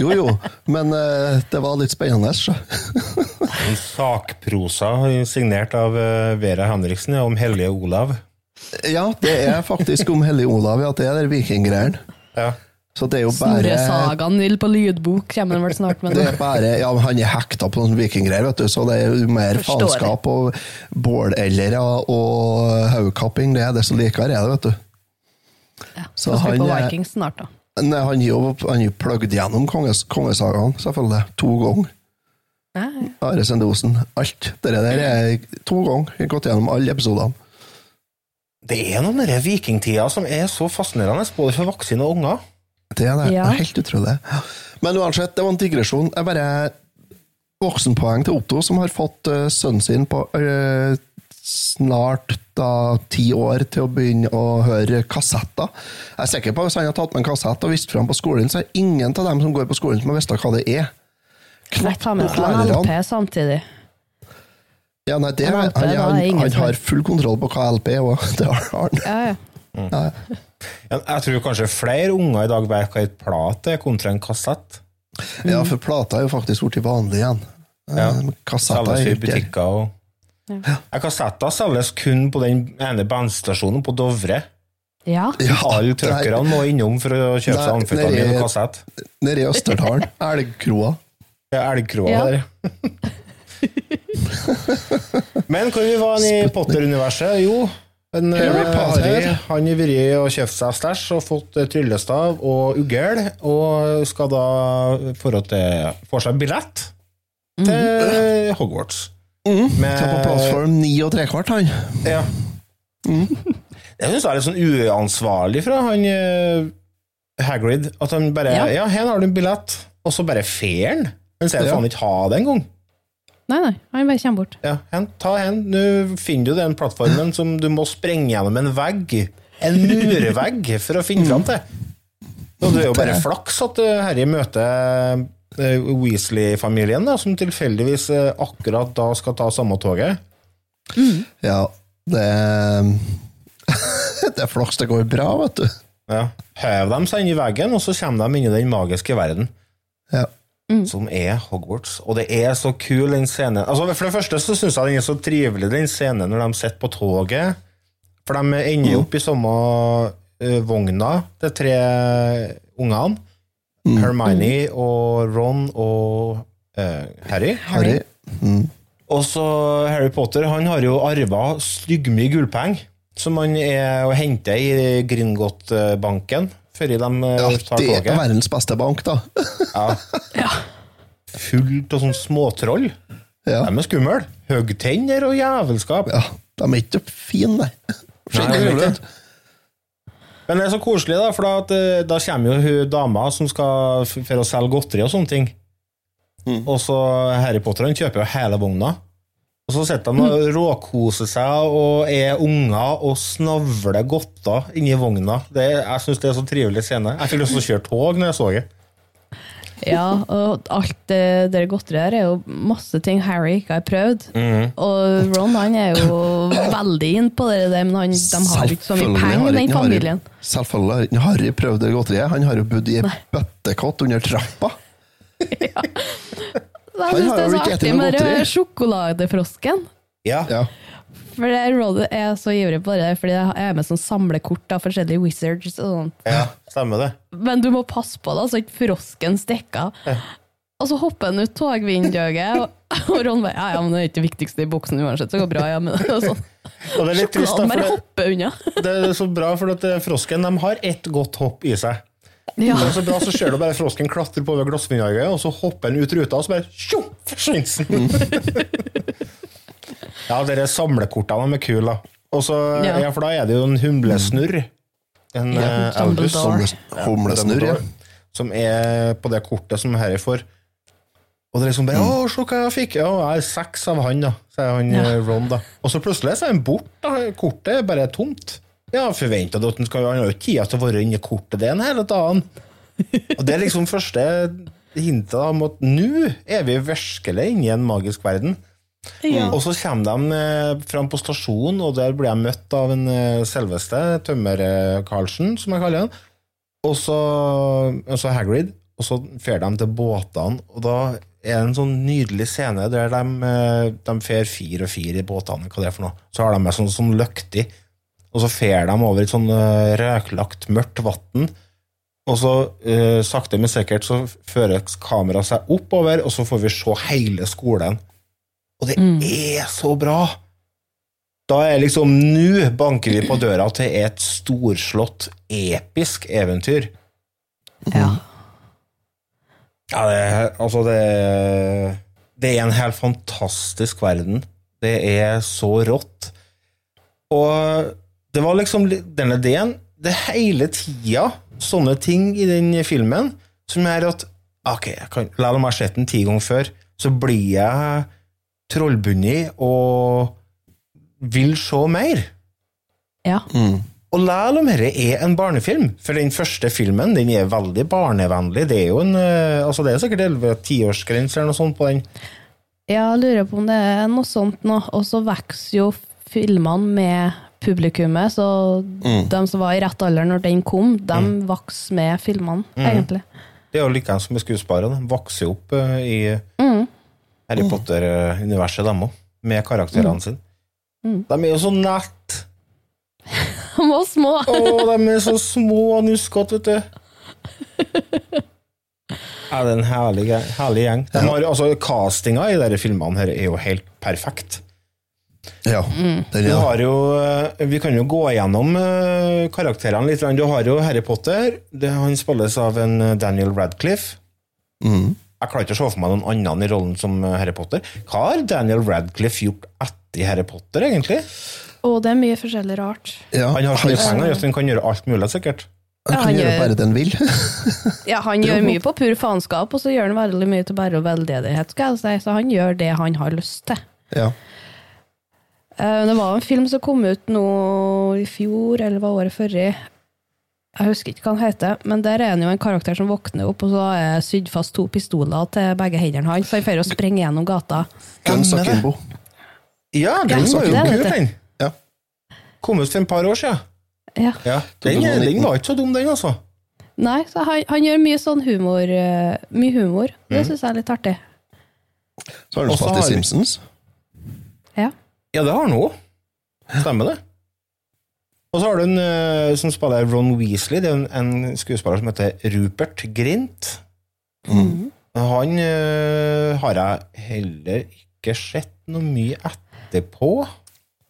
Jo, jo, men uh, det var litt spennende, så. En sakprosa signert av eh, Vera Henriksen om hellige Olav. Ja, det er faktisk om Hellige Olav, ja, det er den vikinggreiene. Ja. Så det er jo bare Snorresagaen vil på lydbok kommer han vel snart med. det er bare, ja, Han er hekta på noen vikinggreier, vet du, så det er jo mer Forstår faenskap og bålellere og haugkapping. Det er det som liker er det, vet du. Ja, Så så skal vi på han er- Vikings snart, da. Nei, han jo han har jo pløgd gjennom konges, kongesagaen, selvfølgelig. To ganger. Are Sendosen. Alt. Det der er to ganger. Jeg har gått gjennom alle episodene. Det er noen den vikingtida som er så fascinerende, både for voksne og unger. Det er det. Ja. Det er helt utrolig. Men uansett, det var en digresjon. Jeg bare Voksenpoeng til Otto, som har fått uh, sønnen sin på eh, snart da ti år til å begynne å høre kassetter. Jeg er sikker på at Hvis han har tatt med en kassett og vist fram på skolen, så er ingen av dem som går på skolen, som har visst hva det er. Lærerne. LP samtidig. Ja, nei, det, han, er han, han har full kontroll på hva LP er, og det har han. Ja, ja. Ja, Jeg tror kanskje flere unger i dag vet hva et plate er kontra en kassett. Ja, for plata er jo faktisk blitt vanlig igjen. Ja. Eh, Kassetter Selges er i ikke butikker og ja. Kassetter selges kun på den ene bandstasjonen på Dovre. ja. Ja, Alle truckerne må innom for å kjøpe seg amfetamin og kassett. Nede i Østerdalen. Elgkroa. Er elgkroa Ja. der. Men hvor vi var i Potter-universet? Jo, en Harry eh, Potter. Han har vært og kjøpt seg stæsj og fått eh, tryllestav og ugl, og skal da få få seg billett til Hogwarts. Med- Ta på plattform ni og trekvart, han. Ja. Jeg syns det er litt sånn uansvarlig fra han eh, Hagrid. At han bare Ja, Ja. her har du en billett, og så bare fer han. Men så er det Ja. faen ikke ha det engang. Nei, nei, han bare kommer bort. Ja, hen, ta hen. Nå finner du den plattformen som du må sprenge gjennom en vegg. En murvegg for å finne fram til. Og det er jo bare flaks at eh, Harry møter Weasley-familien, da, som tilfeldigvis eh, akkurat da skal ta samme toget. Ja, det Det er flaks det går bra, vet du. Ja. Hev dem seg inn i veggen, og så kommer de inn i den magiske verden. Ja. Som er Hogwarts. Og det er så kul, den scenen. Altså, for det første så syns jeg den er så trivelig, den scenen når de sitter på toget. For de ender jo opp i samme uh, vogna, de tre ungene. Hermione og Ron og eh, Harry. Harry. Og så Harry Potter han har jo arva styggmye gullpenger, som han er og henter i Gringot-banken før de eh, Ja, tar det er toget. verdens beste bank, da. Fullt av sånne småtroll. Ja. De er skumle. Høgtenner og jævelskap. ja. De er ikke fine, nei. Skikkelig Nei. Men det er så koselig, da, for da, eh, da kommer jo hun dama som skal for å selge godteri og sånne ting. Og så Harry Potter han kjøper jo hele vogna. Og så sitter de og råkoser seg og er unger og snavler godter inni vogna. Det, jeg syns det er så trivelig scene. Jeg fikk lyst til å kjøre tog når jeg så det. Ja, og alt det der godteriet er jo masse ting Harry ikke har prøvd. Og Ron han er jo veldig inn på det men han, de har ikke så mye penger, har den familien. Harry, selvfølgelig har ikke Harry prøvd det godteriet. Han har jo bodd i ei bøttekott under trappa. ja. jeg Han syns har det er jo så ikke artig med sjokoladefrosken. Ja. Ja. For det Ron er så ivrig på det, fordi jeg er med sånn samlekort av forskjellige wizards og sånt. ja, stemmer det. Men du må passe på det, så ikke frosken stikker. Og så hopper han ut togvinduet, og, og Ron bare ja, ja, men det er ikke det viktigste i boksen uansett, så det går bra. Ja, men det sånn. Og det er litt trist, da, for det, det er så bra, for at eh, frosken de har ett godt hopp i seg. Ja. Det er så bra, så ser du bare frosken klatre på ved glassvinduet, og så hopper han ut ruta, og så bare tjo, forsvinner den. Ja, dere samlekortene med kul, da. Og så, ja. Ja. for da er det jo en humlesnurr. En Ja, eh, Albus. Humlesnurr, ja. Som er på det kortet som Harry får. Og det er liksom bare 'Å, se hva jeg fikk!' Ja, jeg er seks av han, da, sier han Ja. eh, Ron. da. Og så plutselig så er han borte. da. Kortet er bare tomt. Ja, forventa du at han skal Han har jo ikke tid til å være inni kortet det en hele dagen. Og det er liksom første hintet om at nå er vi virkelig inne i en magisk verden. Og så kommer de eh, fram på stasjonen, og der blir jeg møtt av en eh, selveste Tømmer-Karlsen, som jeg kaller han. Og så, og så Hagrid, og så fer de til båtene, og da er det en sånn nydelig scene der de, eh, de fer fire og fire i båtene, hva det er for noe. Så har de med sånn, sånn løktig, og så fer de over et sånn eh, røklagt, mørkt vann. Og så uh, sakte, men sikkert så fører kameraet seg oppover, og så får vi se hele skolen. Og det er så bra! Da er liksom Nå banker vi på døra til et storslått, episk eventyr. Ja. Ja, det, altså det, det er en helt fantastisk verden. Det er så rått. Og det var liksom li- denne ideen Det er hele tida sånne ting i den filmen som gjør at Ok, jeg kan, la meg ha sett den ti ganger før, så blir jeg trollbundet og vil se mer. ja. Og lell om dette er en barnefilm, for den første filmen den er veldig barnevennlig, det er jo en, eh, altså det er sikkert 11-10-årsgrense eller noe sånt på den. Jeg lurer på om det er noe sånt nå, og så vokser jo filmene med publikummet, så de som var i rett alder når den kom, de vokser med filmene, egentlig. Det er jo likeens som med skuespillere, de vokser jo opp i i Harry Potter-universet, dem òg, med karakterene sine. De er jo så nett! De var små! Å, de er så små og nuskete, vet du. Ja, det er en herlig, herlig gjeng. De har, altså, castinga i disse filmene her er jo helt perfekt. ja. Den er det. har jo, eh, vi kan jo gå gjennom eh, karakterene litt. Du har jo Harry Potter. Det, han spilles av en eh, Daniel Radcliffe. Mm. Jeg klarer ikke å se for meg noen annen i rollen som eh, Harry Potter. Hva har Daniel Radcliffe gjort etter Harry Potter, egentlig? Og det er mye forskjellig rart. Ja. Han har så mye penger, så han kan gjøre alt mulig, sikkert. Han Ja, kan han gjøre gjør- bare det han vil. Ja, han gjør mye på pur faenskap, og så gjør han veldig mye til bare veldedighet, skal jeg si. Så han gjør det han har lyst til. ja. Eh, Det var en film som kom ut nå i fjor, eller var året før, Jeg husker ikke hva han heter, men der er han jo en karakter som våkner opp, og så er sydd fast to pistoler til begge hendene hans, så han får å sprenge gjennom gata. Guns Stemmer Ja, den var jo kul, den. Ja. Kom ut for et par år siden. Ja. Ja, den, 2019. den var ikke så dum, den, altså. Nei, så han, han gjør mye sånn humor. eh, Mye humor. Det syns jeg er litt artig. Så har han så spilt i Simpsons. Ja. Ja, det har han òg. Stemmer det. Og så har du en eh, som spiller Ron Weasley. Det er en, en skuespiller som heter Rupert Grint. Han uh, har jeg heller ikke sett noe mye etterpå.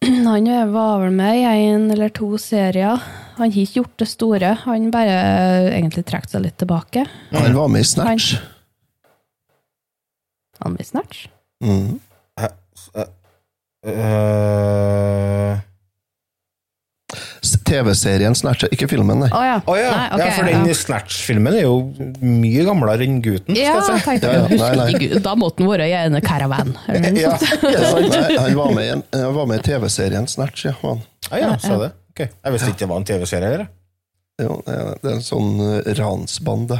Han var vel med i en eller to serier. Han har ikke gjort det store. Han bare eh, egentlig trakk seg litt tilbake. Han var med i Snatch. Han var med i snatch. Mm. Uh, S- TV-serien Snatch, ikke filmen, nei. Oh, ja. Oh, ja. Nei, okay, ja, for den Snatch-filmen er jo mye gamlere enn gutten. Ja, skal jeg si. tenkte Ja, ja. jeg. Nei, nei. Da måtte han være i en caravan. Ja, ja, han var med i en- var med i TV-serien Snatch, ja. Han. Ah, ja, sa det. Okay. Jeg visste ikke det var en TV-serie. eller? Ja, det er- en sånn eh, ransbande.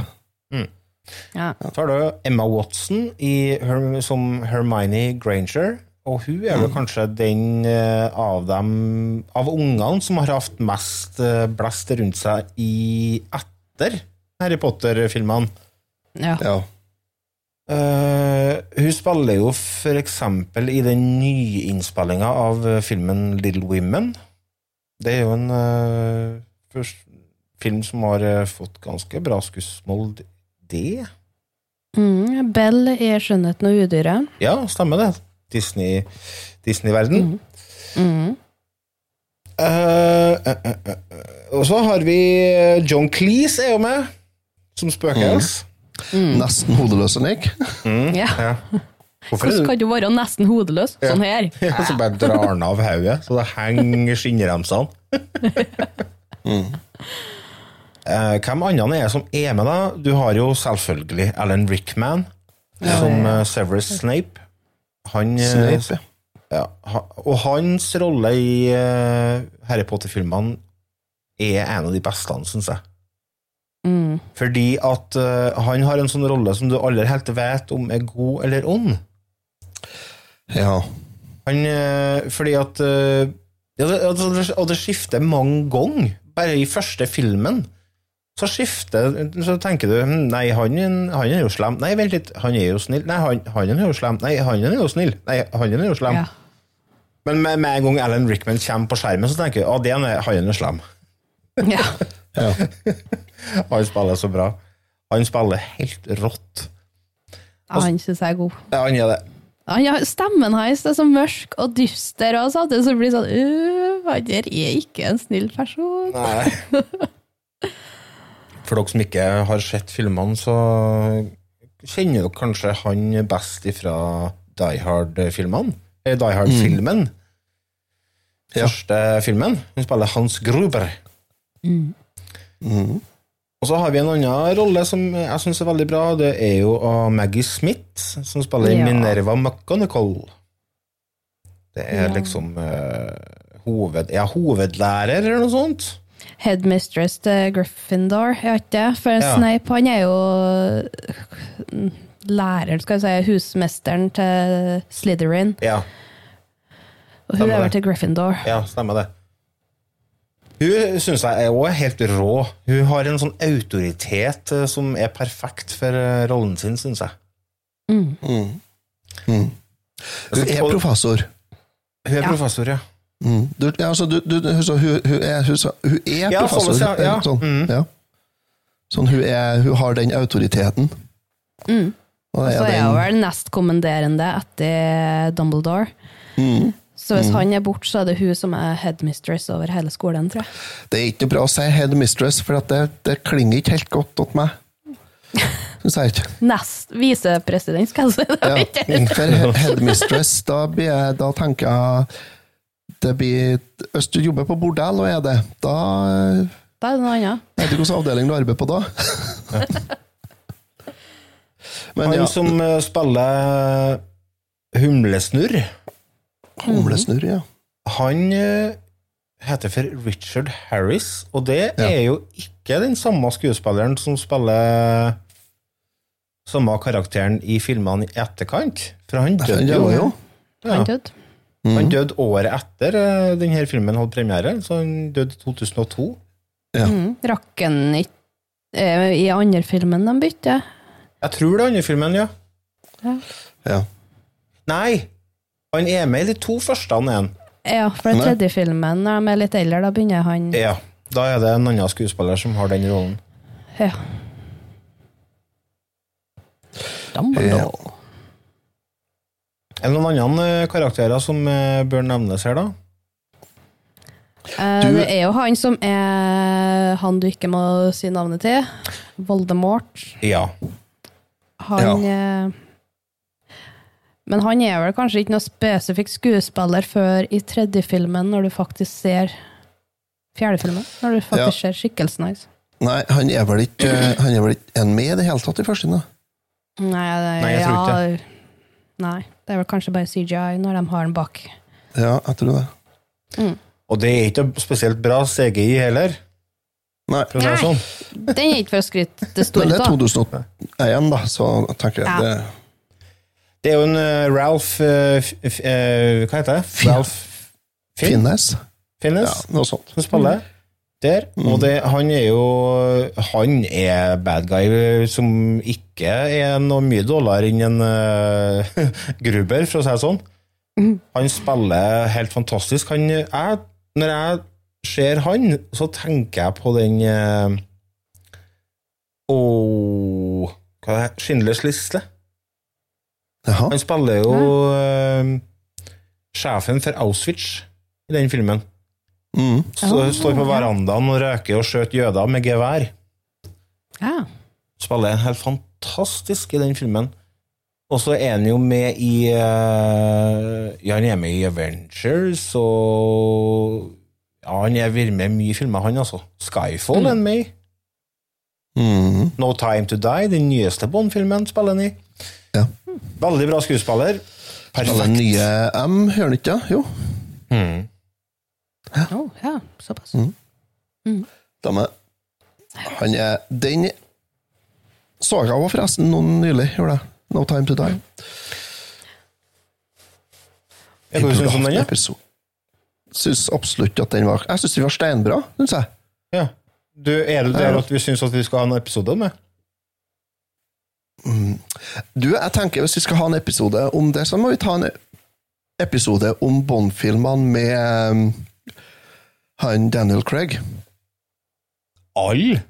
Ja. Så har du Emma Watson i, som Hermione Granger. Og hun er vel kanskje den eh, av dem av ungene som har hatt mest eh, blest rundt seg i etter Harry Potter-filmene. Ja. Ja. Uh, hun spiller jo for eksempel i den nyinnspillinga av filmen Little Women. Det er jo en uh, først, film som har fått ganske bra skussmål, det. Mm, Bell i 'Skjønnheten og udyret'. Ja, stemmer det. Disney- Disney-verden. Mm. Eh, Uh, uh, uh, og så har vi eh, John Cleese er jo med, som spøkels. Nesten hodeløs Nick. Ja. Ja. Er Hvordan kan du være nesten hodeløs? Sånn her. Ja, så bare drar han av hodet, så det henger skinnremsene. Eh, hvem andre er det som er med, da? Du har jo selvfølgelig Alan Rickman som eh, Severus Snape. Han, eh, Snape, ja. og hans rolle i eh, Harry Potter-filmene er en av de beste, syns jeg. Mm. Fordi at eh, han har en sånn rolle som du aldri helt vet om er god eller ond. ja. Han, fordi at ja, altså, det- Og det skifter mange ganger. Bare i første filmen så skifter Så tenker du hm, Nei, han, han er jo slem. Nei, vent litt, han er jo snill. Nei, han, han er jo slem. Nei, han er jo snill. Nei, han er jo slem. Ja. Men med, med en gang Alan Rickman kommer på skjermen, så tenker du at han er, slem. Ja. ja. Han spiller så bra. Han spiller helt rått. Han syns jeg er god. Ja, han er det. Ja, stemmen hans er så mørk og dyster, og så blir det sånn «Øh, Han der er ikke en snill person. Nei. For dere som ikke har sett filmene, så kjenner dere kanskje han best ifra Die Hard-filmene. Eh, Die Hard-filmen. Mm. Første filmen. Han spiller Hans Gruber. Mhm. Og så har vi en annen rolle som jeg syns er veldig bra. Det er jo av Maggie Smith, som spiller Ja. Minerva McGonagall. Det er Ja. liksom uh, hoved, ja, hovedlærer, eller noe sånt. Headmistress til Gryffindor, jeg vet ikke. For Ja. Snape, han er jo mm, læreren, skal jeg si, husmesteren til Slytherin. Ja, Og hun Stemmer er vel til Gryffindor. Ja, stemmer det. Hun syns jeg er helt rå. Hun har en sånn autoritet eh, som er perfekt for eh, rollen sin, syns jeg. Mm. Mm. Hun er professor. Hun er Ja. professor, ja. Mm. Du, ja, altså, du, du, hun, hun, hun er, hun, er Ja, professor. sånn, ja. Sånn, Mm. ja. sånn hun, er, hun har den autoriteten. Mm. Og Og så er hun den, vel nestkommanderende etter Dumbledore. mm. Så hvis han er borte, så er det hun som er headmistress over hele skolen, tror jeg. det er ikke noe bra å si headmistress, for at det, det klinger ikke helt godt til meg. Syns jeg ikke. Nest visepresident, skal jeg si. Ja. For headmistress, da, jeg, da tenker jeg det blir, Hvis du jobber på bordell og er det, da Da er det noe annet. Jeg vet ikke hvilken avdeling du arbeider på da. Men Han ja, som eh, spiller Humlesnurr, humlesnurr, ja. han eh, heter for Richard Harris, og det er jo ikke den samme skuespilleren som spiller samme karakteren i filmene i etterkant, for han døde Han jo. døde jo. Ja. Han døde. Han døde året etter eh, denne filmen hadde premiere, så han døde i 2002. Ja. Mm. Rakk han ikke eh, i andre filmen de bytter? Jeg tror det er andre filmen, ja. Ja. Nei! Han er med i de to første han er en. Ja, for den tredje filmen, når de er litt eldre, da begynner han Ja. Da er det en annen skuespiller som har den rollen. Ja. Dumbledore. Er det noen andre eh, karakterer som eh, bør nevnes her, da? Eh, Du- Det er jo han som er han du ikke må si navnet til. Voldemort. Ja. Han ja. Men han er vel kanskje ikke noe spesifikk skuespiller før i tredje filmen, når du faktisk ser fjerde filmen. Når du faktisk ser skikkelsen hans. Nei, han er vel ikke Han er vel ikke en med i det hele tatt i første? da? Nei, det, Nei, jeg tror ja, Nei, det er vel kanskje bare CGI når de har den bak. Ja, jeg tror det. Og det er ikke spesielt bra CGI heller, Nei, for å sånn. Den er ikke for å skryte det men det er av. 2001, da, så tenker jeg Ja. det Det er jo en uh, Ralph uh, eh, Hva heter det? Ralph Finnes. Finnes Ja, noe sånt. som spiller der. Og det, han er jo Han er bad guy som ikke er noe mye dårligere enn en uh, Gruber, for å si det sånn. Han spiller helt fantastisk. Han, jeg, når jeg ser han, så tenker jeg på den uh, oh, Hva er det? Schindlers liste. Jaha. Han spiller jo uh, sjefen for Auschwitz i den filmen. Mm. Så står på verandaen og røker og skjøter jøder med gevær. Ja. Spiller helt fantastisk i den filmen. Og så er han jo med i uh, Ja, han er med i Avengers, og Ja, han er vært med i mye filmer, han, altså. Skyfall er han med i. Mm. No Time To Die, den nyeste Bond-filmen, spiller han i. Ja. Veldig bra skuespiller. Perfekt. den nye M, hører han ikke? Jo. Mm. Oh, ja, såpass. Mm. er, han er Den så jeg var forresten noen nylig, gjorde jeg. No Time To Die. Hva syns du om den? ja? episode. Syns absolutt at den var Jeg syns den var steinbra, syns jeg. Ja. Du, er det der at vi syns at vi skal ha en episode med? Du, jeg tenker Hvis vi skal ha en episode om det, så må vi ta en episode om Bond-filmene med um, han Daniel Craig. Alle?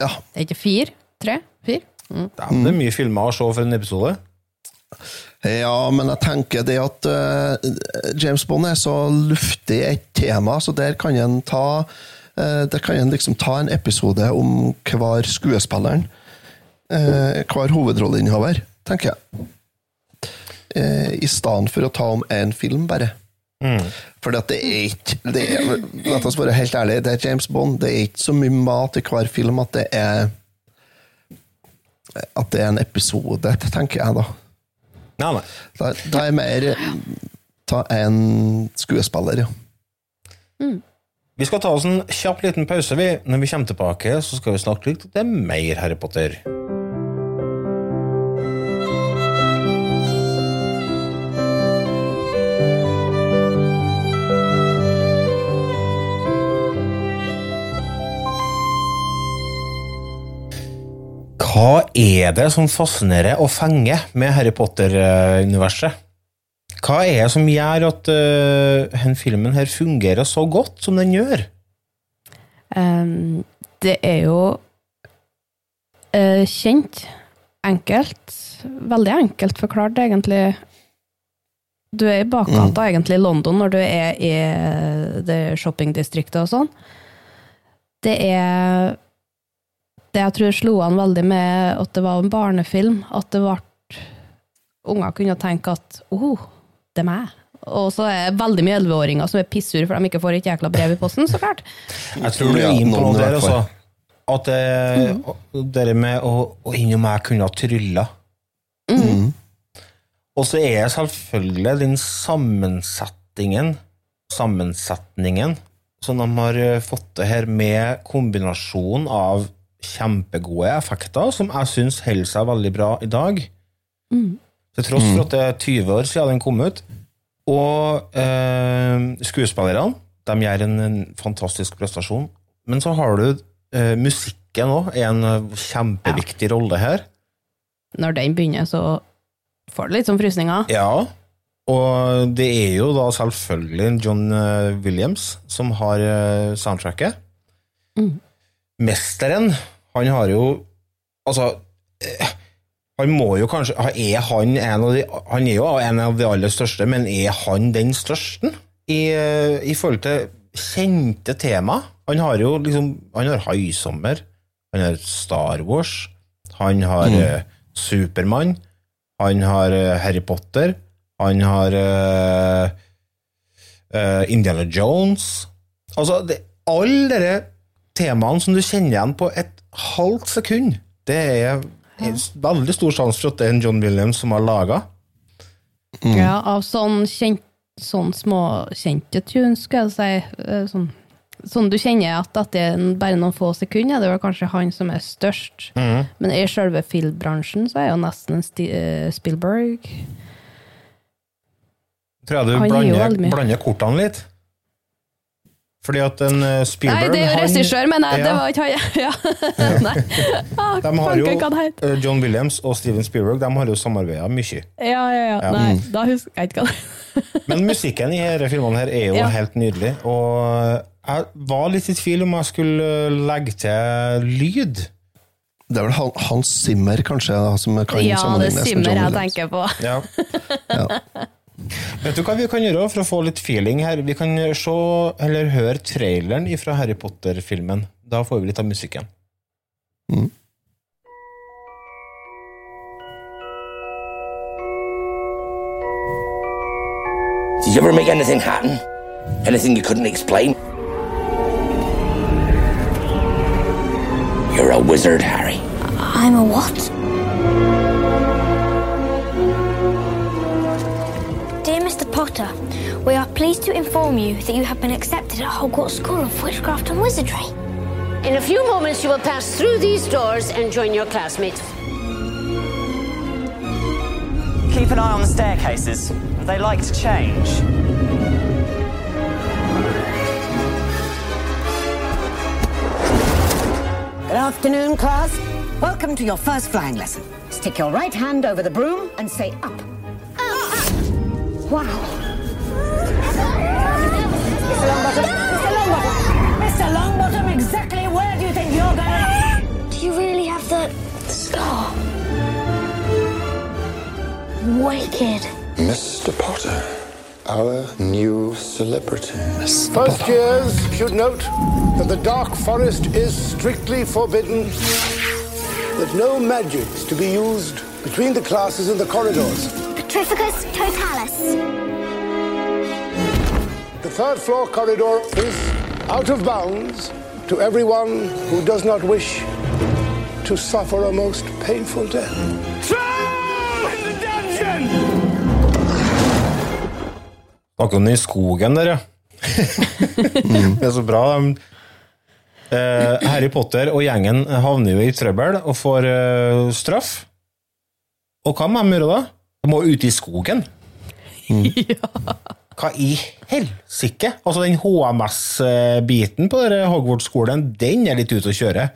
Ja, Det er ikke fire? Tre? Fire? Mm. Det er mye filmer å se for en episode. ja men jeg tenker det at uh, James Bond er så luftig et tema, så der kan en ta uh, Der kan en liksom ta en episode om hver skuespilleren. Uh, hver hovedrolleinnehaver, tenker jeg. Uh, I stedet for å ta om én film, bare. For det er ikke det er, La oss være helt ærlige, det er James Bond. Det er ikke så mye mat i hver film at det er At det er en episode, tenker jeg, da. Nei, nei. Da, da er mer ta en skuespiller, ja. Vi skal ta oss en kjapp liten pause. vi. Når vi kommer tilbake, så skal vi snakke litt om mer Harry Potter. Hva er det som fascinerer og fenger med Harry Potter-universet? Hva er det som gjør at uh, denne filmen her fungerer så godt som den gjør? Um, det er jo uh, kjent, enkelt, veldig enkelt forklart, egentlig. Du er i bakgata, egentlig, i London, når du er i eh, det shoppingdistriktet og sånn. Det er Det jeg tror slo an veldig med at det var en barnefilm, at det ble Unger kunne tenke at oh, det er meg. Og så er det veldig mye elleveåringer som er pissure for de ikke får et jækla brev i posten, så klart. Jeg tror du er inne på noe der, også. altså. At det, det der med å, å innom meg kunne ha trylla. Og så er selvfølgelig den sammensetningen Sammensetningen som de har fått det her med kombinasjonen av kjempegode effekter, som jeg syns holder seg veldig bra i dag. Til tross for at det er 20 år siden den kom ut. Og eh, skuespillerne de gjør en, en fantastisk prestasjon. Men så har du eh, musikken òg, en kjempeviktig kjempeviktig rolle her. Når den begynner, så får du litt sånn frysninger. Ja, og det er jo da selvfølgelig John eh, Williams som har soundtracket. soundtracket. Mesteren, han har jo Altså eh, Han må jo kanskje Er han en av de Han er jo en av de aller største, men er han den største? I, eh, i forhold til kjente tema. Han har jo liksom Han har Haisommer, han har Star Wars, han har eh, Supermann, han har uh, Harry Potter, han har uh, Indiana Jones Altså, det, alle de temaene som du kjenner igjen på et halvt sekund, det er en veldig stor sjanse for at det er en John Williams som har laga. Ja, av sånn kjent, sånn småkjente tunes, skal jeg si. eh, Sånn, sånn du kjenner at etter er bare noen få sekunder, det er kanskje han som er størst. Men i selve filmbransjen så er jo nesten Sti eh, Spielberg Tror jeg du blander, blander kortene litt. Fordi at en Spielberg Nei, det er jo regissør, men nei, det var ikke han. Ja. Nei. Ah, De har jo, eh, John Williams og Steven Spielberg de har jo samarbeida mye. Ja, ja, ja. Nei, da husker jeg ikke hva det Men musikken i disse filmene her er jo Ja. helt nydelig. Og jeg var litt i tvil om jeg skulle legge til lyd. Det er vel Han- Hans Zimmer, kanskje, da, som kan Ja, det er John jeg tenker på. Ja. Ja. Vet du hva vi kan gjøre for å få litt feeling her? Vi kan se, eller høre traileren fra Harry Potter-filmen. Da får vi litt av musikken. Did you ever make anything happen? Anything you couldn't explain? You're a wizard, Harry. I'm a what? We are pleased to inform you that you have been accepted at Hogwarts School of Witchcraft and Wizardry. In a few moments, you will pass through these doors and join your classmates. Keep an eye on the staircases. They like to change. Good afternoon, class. Welcome to your first flying lesson. Stick your right hand over the broom and say up. up. Wow. Mr. Longbottom, Mr. Longbottom, Mr. Longbottom, exactly where do you think you're going? Do you really have the scar? Wicked. Mr. Potter, our new celebrity. First years should note that the Dark Forest is strictly forbidden, that no magics to be used between the classes in the corridors. Petrificus totalis. The third floor corridor is out of bounds to everyone who does not wish to suffer a most painful death. In the dungeon! Snakker om den i skogen der, ja. det er så bra. de- Eh, Harry Potter og gjengen havner jo i trøbbel og får eh, straff. Og hva må de gjøre da? De må ut i skogen. Hva i helsike? Altså, den HMS-biten på Hogwarts-skolen, den er litt ute å kjøre.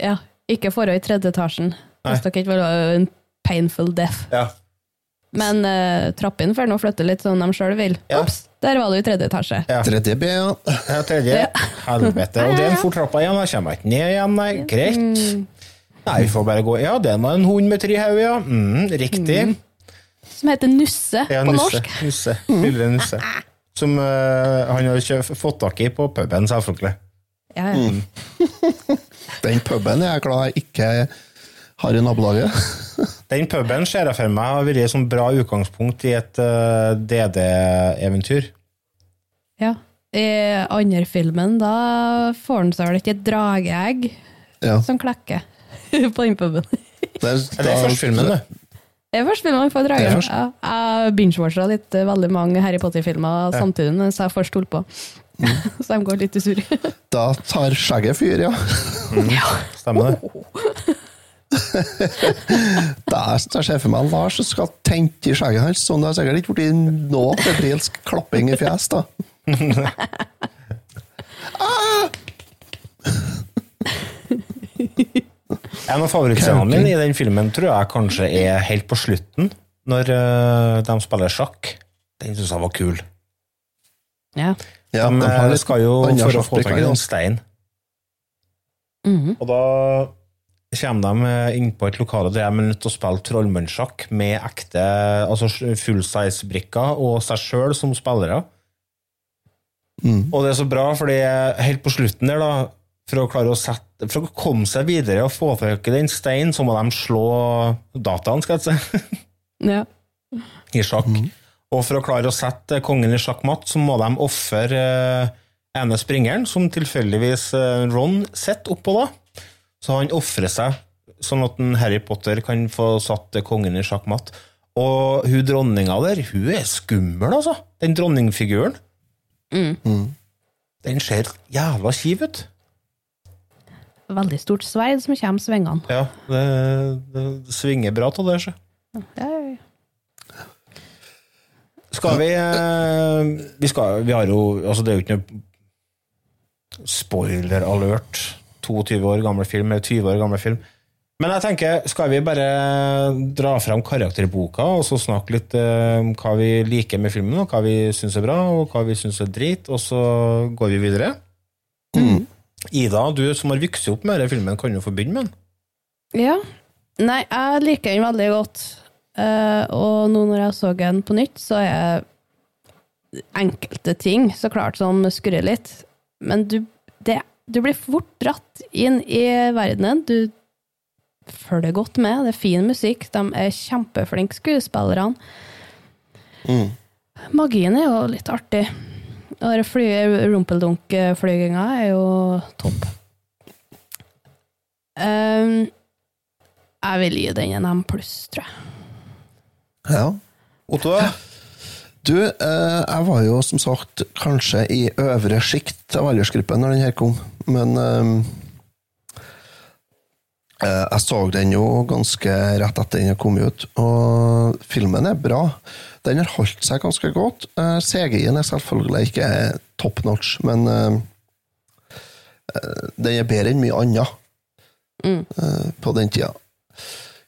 Ja, ikke forhold i tredje etasjen. Hvis dere ikke vil ha en painful death. Ja. Men uh, trappene får nå flytte litt sånn de sjøl vil. Ops, der var du i tredje etasje. Tredje B, ja. Ja, tredje. Helvete. Og det er en fort trappa igjen. Jeg kommer ikke ned igjen, nei. Greit. Nei, vi får bare gå. Ja, den var en hund med tre hoder, ja. Mm, riktig. Som heter Nusse Ja, på Nusse. norsk. Nusse. Lille Nusse. Som uh, han har ikke fått tak i på puben, selvfølgelig. Ja, ja. Den puben er jeg glad jeg ikke har i nabolaget. Den puben ser jeg for meg har vært et sånn bra utgangspunkt i et uh, DD-eventyr. ja. I andre filmen, da får han seg vel ikke et drageegg Ja. som klekker på den puben. Det er, Det er første filmen, det. Det er først filmen jeg får Det drage. er. Ja, jeg binge-watcha litt eh, veldig mange Harry Potter-filmer Ja. samtidig mens jeg først holdt på. Så de går litt i surr. Da tar skjegget fyr, ja. Stemmer det. Der jeg for meg Lars som skal tente i skjegget hans. Sånn det har sikkert ikke blitt noe febrilsk klapping i fjes, da. En av favorittscenene mine i den filmen tror jeg kanskje er helt på slutten, når eh, de spiller sjakk. Den syns jeg var kul. Ja. Ja, de de eh, litt skal jo for å få tak i en stein. Mhm. Og da kommer de inn på et lokale der de er nødt til å spille trollmannssjakk med ekte altså full-size-brikker og seg sjøl som spillere. Og det er så bra, fordi helt på slutten der, da, for å klare å sette For å komme seg videre og få tak i den steinen, så må de slå dataen, skal jeg si, Ja. i sjakk. Og for å klare å sette kongen i sjakkmatt, så må de ofre eh, ene springeren, som tilfeldigvis eh, Ron sitter oppå da. Så han ofrer seg, sånn at en Harry Potter kan få satt kongen i sjakkmatt. Og hun dronninga der, hun er skummel, altså. Den dronningfiguren. Den ser jævla kjiv ut. Veldig stort sverd som kommer svingende. Ja, det, det, det svinger bra til det, sjø. Ja, ja, ja. Skal vi eh, Vi, skal, vi har jo Altså, det er jo ikke noe spoiler alert. 22 år gammel film, eller 20 år gammel film. Men jeg tenker, skal vi bare dra fram karakterboka og så snakke litt eh, om hva vi liker med filmen, og hva vi syns er bra, og hva vi syns er drit, og så går vi videre? Ida, du som har vokst opp med denne filmen, kan jo få begynne med den. Ja. Nei, jeg liker den veldig godt. Uh, og nå når jeg så den på nytt, så er enkelte ting så klart som skurrer litt. Men du, det, du blir fort dratt inn i verdenen. Du følger godt med. Det er fin musikk. De er kjempeflinke, skuespillerne. Magien er jo litt artig. Rumpeldunk-flyginga er jo topp. Um, jeg vil gi den en M pluss, tror jeg. Ja. Otto? Du, eh, jeg var jo som sagt kanskje i øvre sjikt av aldersgruppen når den her kom, men eh, eh, jeg så den jo ganske rett etter den kom ut, og filmen er bra. Den har holdt seg ganske godt. Eh, CGI-en er selvfølgelig ikke top notch, men eh, eh, den er bedre enn mye annet eh, på den tida.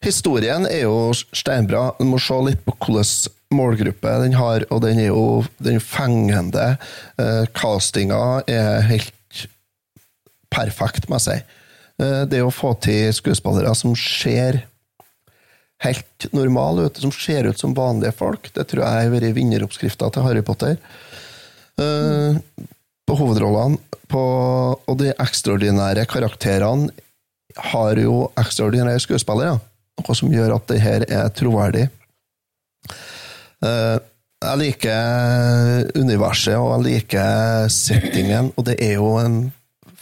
Historien er jo steinbra. Du må se litt på hvilken målgruppe den har, og den er jo den fengende. Uh, castinga er helt perfekt, må jeg si. Uh, det å få til skuespillere som ser helt normale som ser ut som vanlige folk, det tror jeg har vært vinneroppskrifta til Harry Potter. Eh, på hovedrollene på, og de ekstraordinære karakterene har jo ekstraordinære skuespillere, noe som gjør at det her er troverdig. Uh, jeg liker universet, og jeg liker settingen, og det er jo en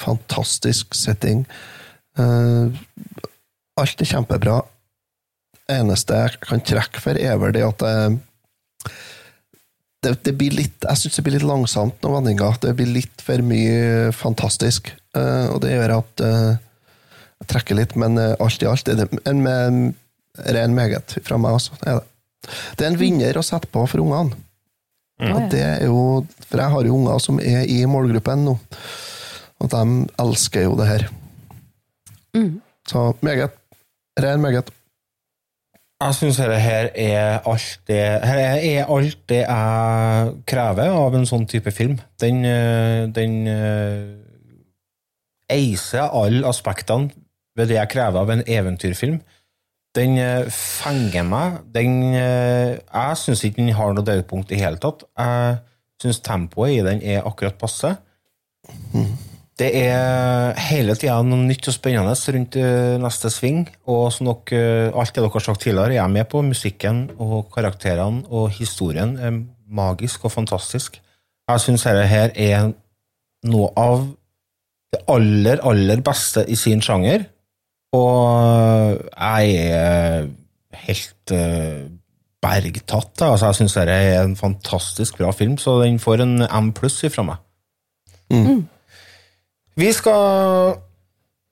fantastisk setting. Uh, alt er kjempebra. Eneste jeg kan trekke for, er vel det at det, det, det blir litt Jeg syns det blir litt langsomt noen vendinger. Det blir litt for mye fantastisk. Eh, og det gjør at eh, jeg trekker litt, men eh, alt i alt er det en ren meget fra meg også. Det er det. Det er en vinner å sette på for ungene. Og det er jo, For jeg har jo unger som er i målgruppen nå, og de elsker jo det her. Så meget. Ren meget. Jeg syns dette her er alt det er alt det jeg krever av en sånn type film. Den, eh, den eh, eiser alle aspektene ved det jeg krever av en eventyrfilm. Den eh, fenger meg. Den, jeg syns ikke den har noe dødpunkt i hele tatt. Jeg syns tempoet i den er akkurat passe. Det er hele tida noe nytt og spennende rundt eh, neste sving. Og som nok eh, alt det dere har sagt tidligere, jeg er jeg med på. Musikken og karakterene og historien er magisk og fantastisk. Jeg syns dette her er noe av det aller, aller beste i sin sjanger. Og jeg er helt eh, bergtatt. Altså, jeg syns dette er en fantastisk bra film, så den får en M pluss ifra meg. Mm. Vi skal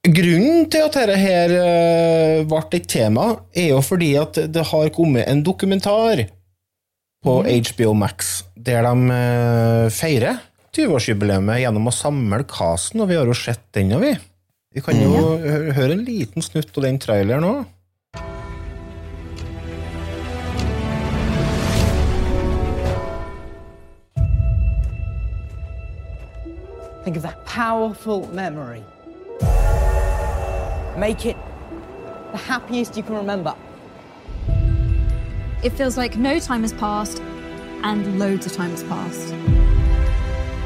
Grunnen til at dette her eh, ble et tema, er jo fordi at det har kommet en dokumentar på HBO Max der de eh, feirer 20-årsjubileet gjennom å samle casten, og vi har jo sett den, og vi. Vi kan jo mm. høre en liten snutt av den traileren òg. Think of that powerful memory. Make it the happiest you can remember. It feels like no time has passed and loads of time has passed.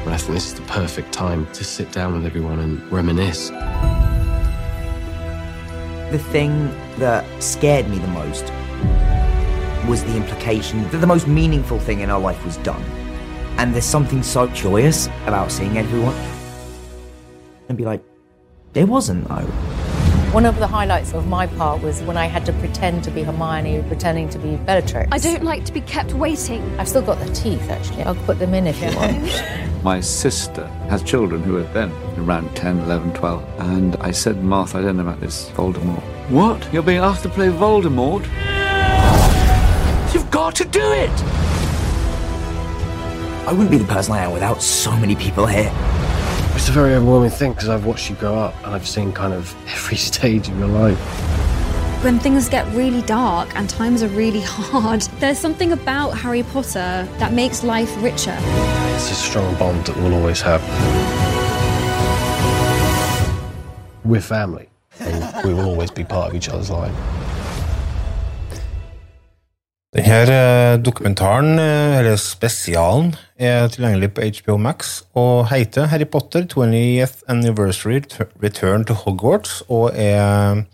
But I think this is the perfect time to sit down with everyone and reminisce. The thing that scared me the most was the implication that the most meaningful thing in our life was done. And there's something so joyous about seeing everyone and be like, there wasn't though. One of the highlights of my part was when I had to pretend to be Hermione, pretending to be Bellatrix. I don't like to be kept waiting. I've still got the teeth, actually. I'll put them in if you want. My sister has children who are then around 10, 11, 12. And I said, Martha, I don't know about this Voldemort. What? You're being asked to play Voldemort? You've got to do it! I wouldn't be the person I am without so many people here. It's a very overwhelming thing because I've watched you grow up and I've seen kind of every stage of your life. When things get really dark and times are really hard, there's something about Harry Potter that makes life richer. It's a strong bond that we'll always have. We're family and we will always be part of each other's life. Denne dokumentaren, eh, eller spesialen, er tilgjengelig på HBO Max og heter Harry Potter 20th Anniversary Return to Hogwarts og er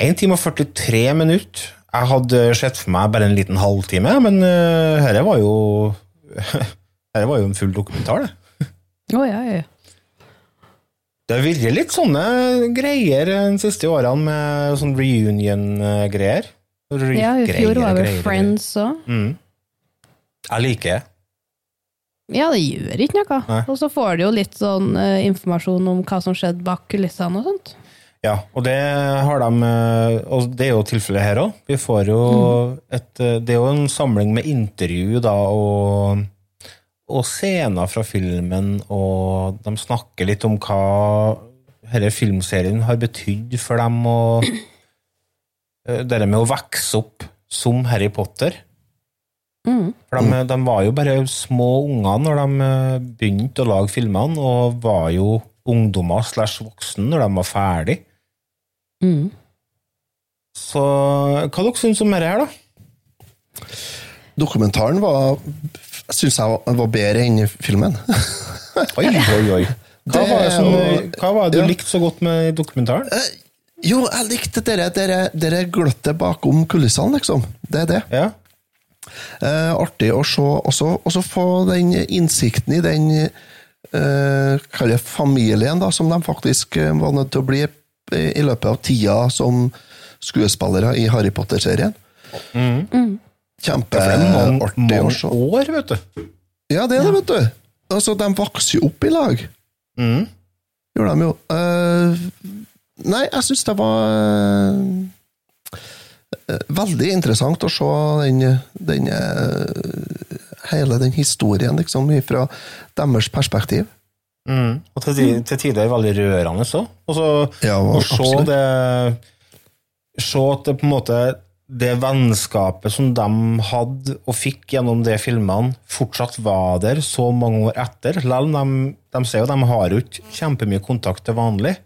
1 time og 43 minutter. Jeg hadde sett for meg bare en liten halvtime, men uh, dette var jo Dette var jo en full dokumentar, det. Oh, ja, ja. Det har vært litt sånne greier de siste årene med sånn reunion-greier. Ja, i fjor var vel Friends òg. Mm. Jeg liker det. Ja, det gjør ikke noe. Nei. Og så får du jo litt sånn uh, informasjon om hva som skjedde bak kulissene og sånt. Ja, og det har de eh, Og det er jo tilfellet her òg. Vi får jo et eh, Det er jo en samling med intervju da, og, og scener fra filmen, og de snakker litt om hva denne filmserien har betydd for dem, og det med å vokse opp som Harry Potter. Mm. For de, de var jo bare små unger når de eh, begynte å lage filmene, og var jo ungdommer slash voksne når de var ferdig. Mm. Så hva dere syns om dette her, da? Dokumentaren var syns jeg var- var bedre enn filmen. Oi, oi, oi. Hva var det, som, hva var det du ja. likte så godt med dokumentaren? Jo, jeg likte dere, dere, dere gløttet bakom kulissene, liksom. Det er det. Eh, artig å se, også, også få den innsikten i den eh, familien, da, som de faktisk eh, var nødt til å bli i, i løpet av tida som skuespillere i Harry Potter-serien. Mm. Ja, mange, Kjempeartig å mange se. år, vet du. Ja, det er det, vet du. Altså, de vokser jo opp i lag. Mm. Gjorde de jo. Eh, nei, jeg syns det var eh, veldig interessant å se den, den eh, hele den historien, liksom, fra deres perspektiv. Mm. Og til, til tider veldig rørende òg. Og så Ja, å se det Se at det på en måte det vennskapet som de hadde og fikk gjennom de filmene, fortsatt var der så mange år etter. Lell, de, de sier jo de har jo ikke kjempemye kontakt til vanlig,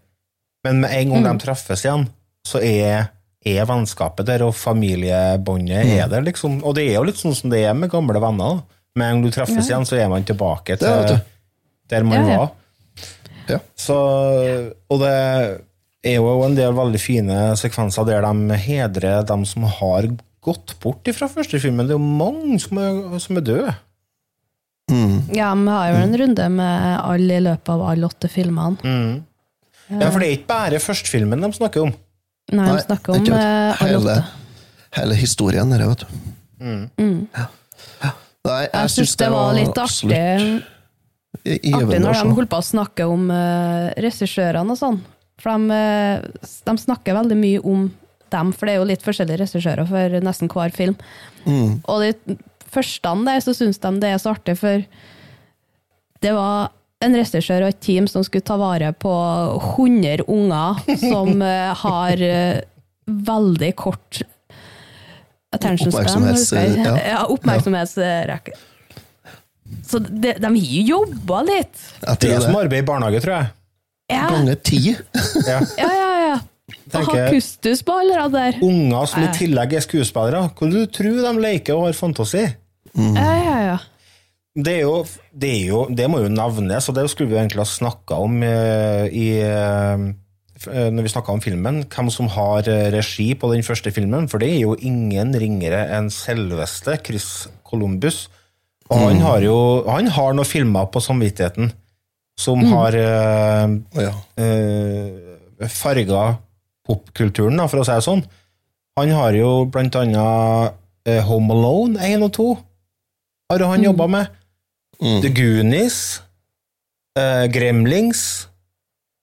men med en gang Mm. de treffes igjen, så er, er vennskapet der, og familiebåndet Mm. er der, liksom. Og det er jo litt sånn som det er med gamle venner. da. Med en gang du treffes Ja. igjen, så er man tilbake til der man Ja, ja. var. Så, og det er jo en del veldig fine sekvenser der de hedrer dem som har gått bort fra første filmen. Det er jo mange som er, som er døde. Ja, vi har jo en runde med alle i løpet av alle åtte filmene. Mm. Ja, For det er ikke bare førstefilmen de snakker om. Nei, de snakker om ikke eh, alle hele, hele historien der, vet du. Mm. Mm. Nei, Jeg syns det var litt artig. Artig når de holdt på å snakke om uh, regissørene og sånn. For de, eh, de snakker veldig mye om dem, for det er jo litt forskjellige regissører for nesten hver film. Mm. Og de første der så syns de det er så artig, for det var en regissør og et team som skulle ta vare på 100 unger som eh, har eh, veldig kort attention span. Oppmerksomhets- ja. oppmerksomhetsrekke. Så de, de har jo jobba litt. Det er som arbeid i barnehage, tror jeg. Ja, Ganger ti. Ja. ja, ja. ja. Tenker- ha kustus på alle der. Unger som i tillegg er skuespillere. Hva du tror de leker og har fantasi? Mm. Ja, ja, ja. Det, er jo, det, er jo, det må jo nevnes, og det skulle vi egentlig ha snakka om eh, i, eh, eh, når vi snakka om filmen. Hvem som har regi på den første filmen. For det er jo ingen ringere enn selveste Chris Columbus. Og han har jo han har noen filmer på samvittigheten som Mm. har øh, Ja. eh, farga popkulturen, for å si det sånn. Han har jo blant annet Home Alone 1 og 2 har han han jobba med. Mm. The Goonies, uh, Gremlings,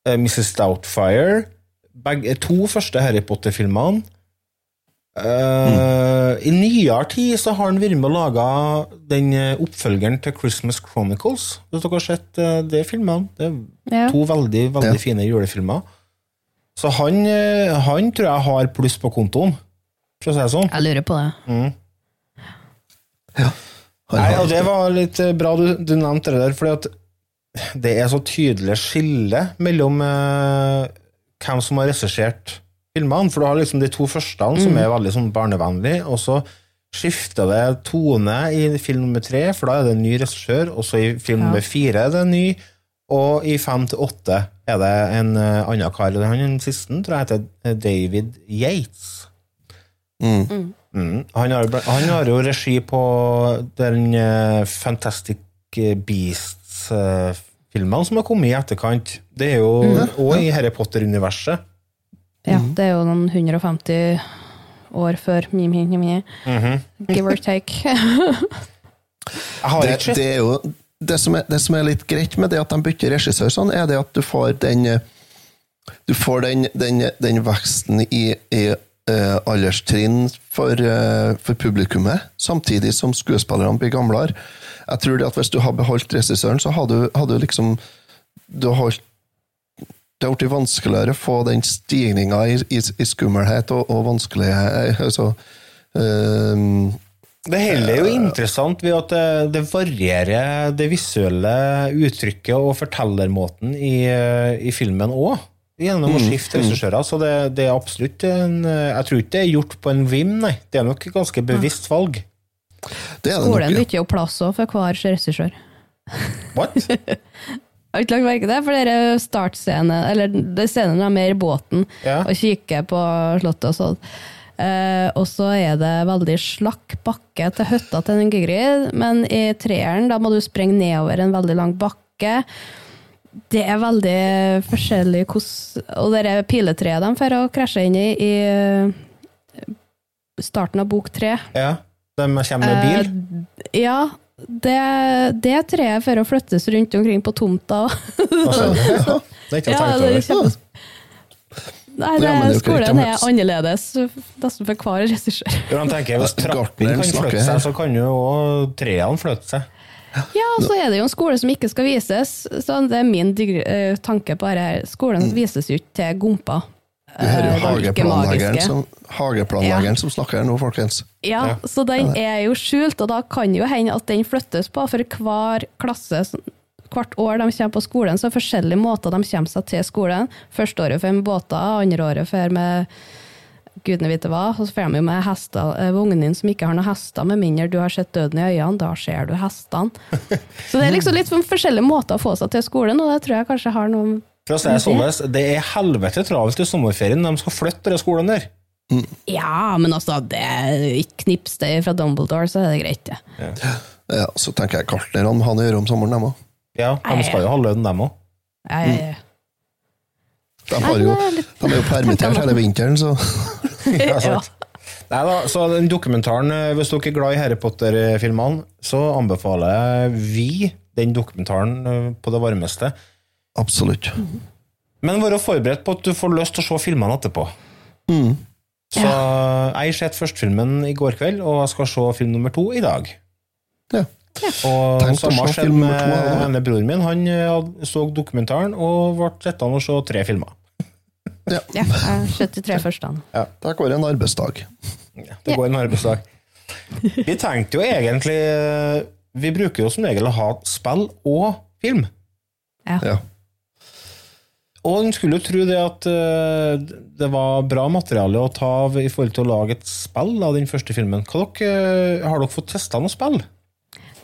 uh, Mrs. Doubtfire begge, To første Harry Potter-filmene. Eh, I nyere tid så har han vært med og laga den eh, oppfølgeren til Christmas Chronicles. Hvis dere har sett eh, de filmene. Det er Ja. to veldig, veldig Ja. fine julefilmer. Så han, eh, han tror jeg har pluss på kontoen, for å si det sånn. Jeg lurer på det. Mm. Han Nei, og det var litt eh, bra du, du nevnte det der, for det er så tydelig skille mellom eh, hvem som har regissert filmene. For du har liksom de to første som er veldig sånn barnevennlige, og så skifter det tone i film nummer tre, for da er det en ny regissør, og så i film Ja. nummer fire er det en ny, og i fem til åtte er det en uh, annen kar. Han den siste tror jeg heter eh, David Yates. Mm. Mm. Han, har, han har jo regi på den uh, Fantastic Beasts-filmene som har kommet i etterkant. Det er jo òg i Harry Potter-universet. Ja, det er jo noen 150 år før mi, mi, mi, mi. -hmm. Give or take. Jeg har det, det er jo det som er, det som er litt greit med det at de bytter regissør, sånn, er det at du får den eh, Du får den, den, den veksten i, i eh, alderstrinn for, eh, for publikummet, samtidig som skuespillerne blir gamlere. Jeg tror det at Hvis du har beholdt regissøren, så har du, har du liksom du har holdt det har blitt vanskeligere å få den stigninga i, i, i skummelhet og, og vanskelighet altså, eh, Det hele er jo interessant ved at det, det varierer det visuelle uttrykket og fortellermåten i, i filmen òg. Gjennom å Mm, skifte regissører. Så det, det er absolutt en Jeg tror ikke det er gjort på en vim, nei. Det er nok et ganske bevisst valg. det er det Skolen nok. bytter jo plass også for hver regissør. What? Har ikke lagt merke til det? For det er startscene, eller det er scenen når de er i båten Ja. og kikker på slottet og sånn. Eh, og så er det veldig slakk bakke til hytta til den Gygrid, men i treeren da må du sprenge nedover en veldig lang bakke. Det er veldig forskjellig hvordan Og det er piletreet de får å krasje inn i i eh, starten av bok tre. Ja, de kommer med bil? Eh, ja, det, det treet får å flyttes rundt omkring på tomta. òg. ja, det er ikke noe Ja, det er kjempe- Nei, det, Ja, er skolen er annerledes nesten for hver regissør. Hvis trappen kan flytte seg, så kan jo òg trærne flytte seg. Ja, og så er det jo en skole som ikke skal vises, så det er min eh, tanke på dette. Skolen vises jo ikke til gompa. Du hører jo Eh, hageplanleggeren som, hageplanleggeren som snakker her nå, folkens. Ja, Ja. så den er jo skjult, og da kan jo hende at den flyttes på for hver klasse. Hvert år de kommer på skolen, så er det forskjellige måter de kommer seg til skolen. Første året for med båter, andre året for med gudene vite hva. Og så får de jo med hester, eh, ungen din som ikke har noen hester, med mindre du har sett døden i øynene. Da ser du hestene. Så det er liksom litt sånn forskjellige måter å få seg til skolen, og det tror jeg kanskje har noe For å si det sånn, det er helvete travelt i sommerferien. når De skal flytte den skolen der. Ja, men altså, det knips det fra Dumbledore, så er det greit, det. Ja, så tenker jeg gartnerne har noe å gjøre om sommeren, dem òg. Ja, de skal jo ha lønn, dem òg. Ja, ja, ja. De, har jo, de er jo permittert hele vinteren, så Ja, Ja. sant. Nei da, så den dokumentaren, eh, hvis dere er glad i Harry Potter-filmene, så anbefaler vi den dokumentaren eh, på det varmeste. Absolutt. Men vær forberedt på at du får lyst til å se filmene etterpå. Mm. Så jeg har sett førstefilmen i går kveld, og jeg skal se film nummer to i dag. Ja. Og Tenk samme skjedde med ene broren min. Han eh, så dokumentaren og ble sittende og se tre filmer. Ja. Ja, jeg sett de tre første. Ja. Det går en arbeidsdag. Det går en arbeidsdag. Vi tenkte jo egentlig Vi bruker jo som regel å ha spill og film. Ja. Og en skulle jo tro det at eh, det var bra materiale å ta av i forhold til å lage et spill av den første filmen. Hva dere, har dere fått testa noe spill?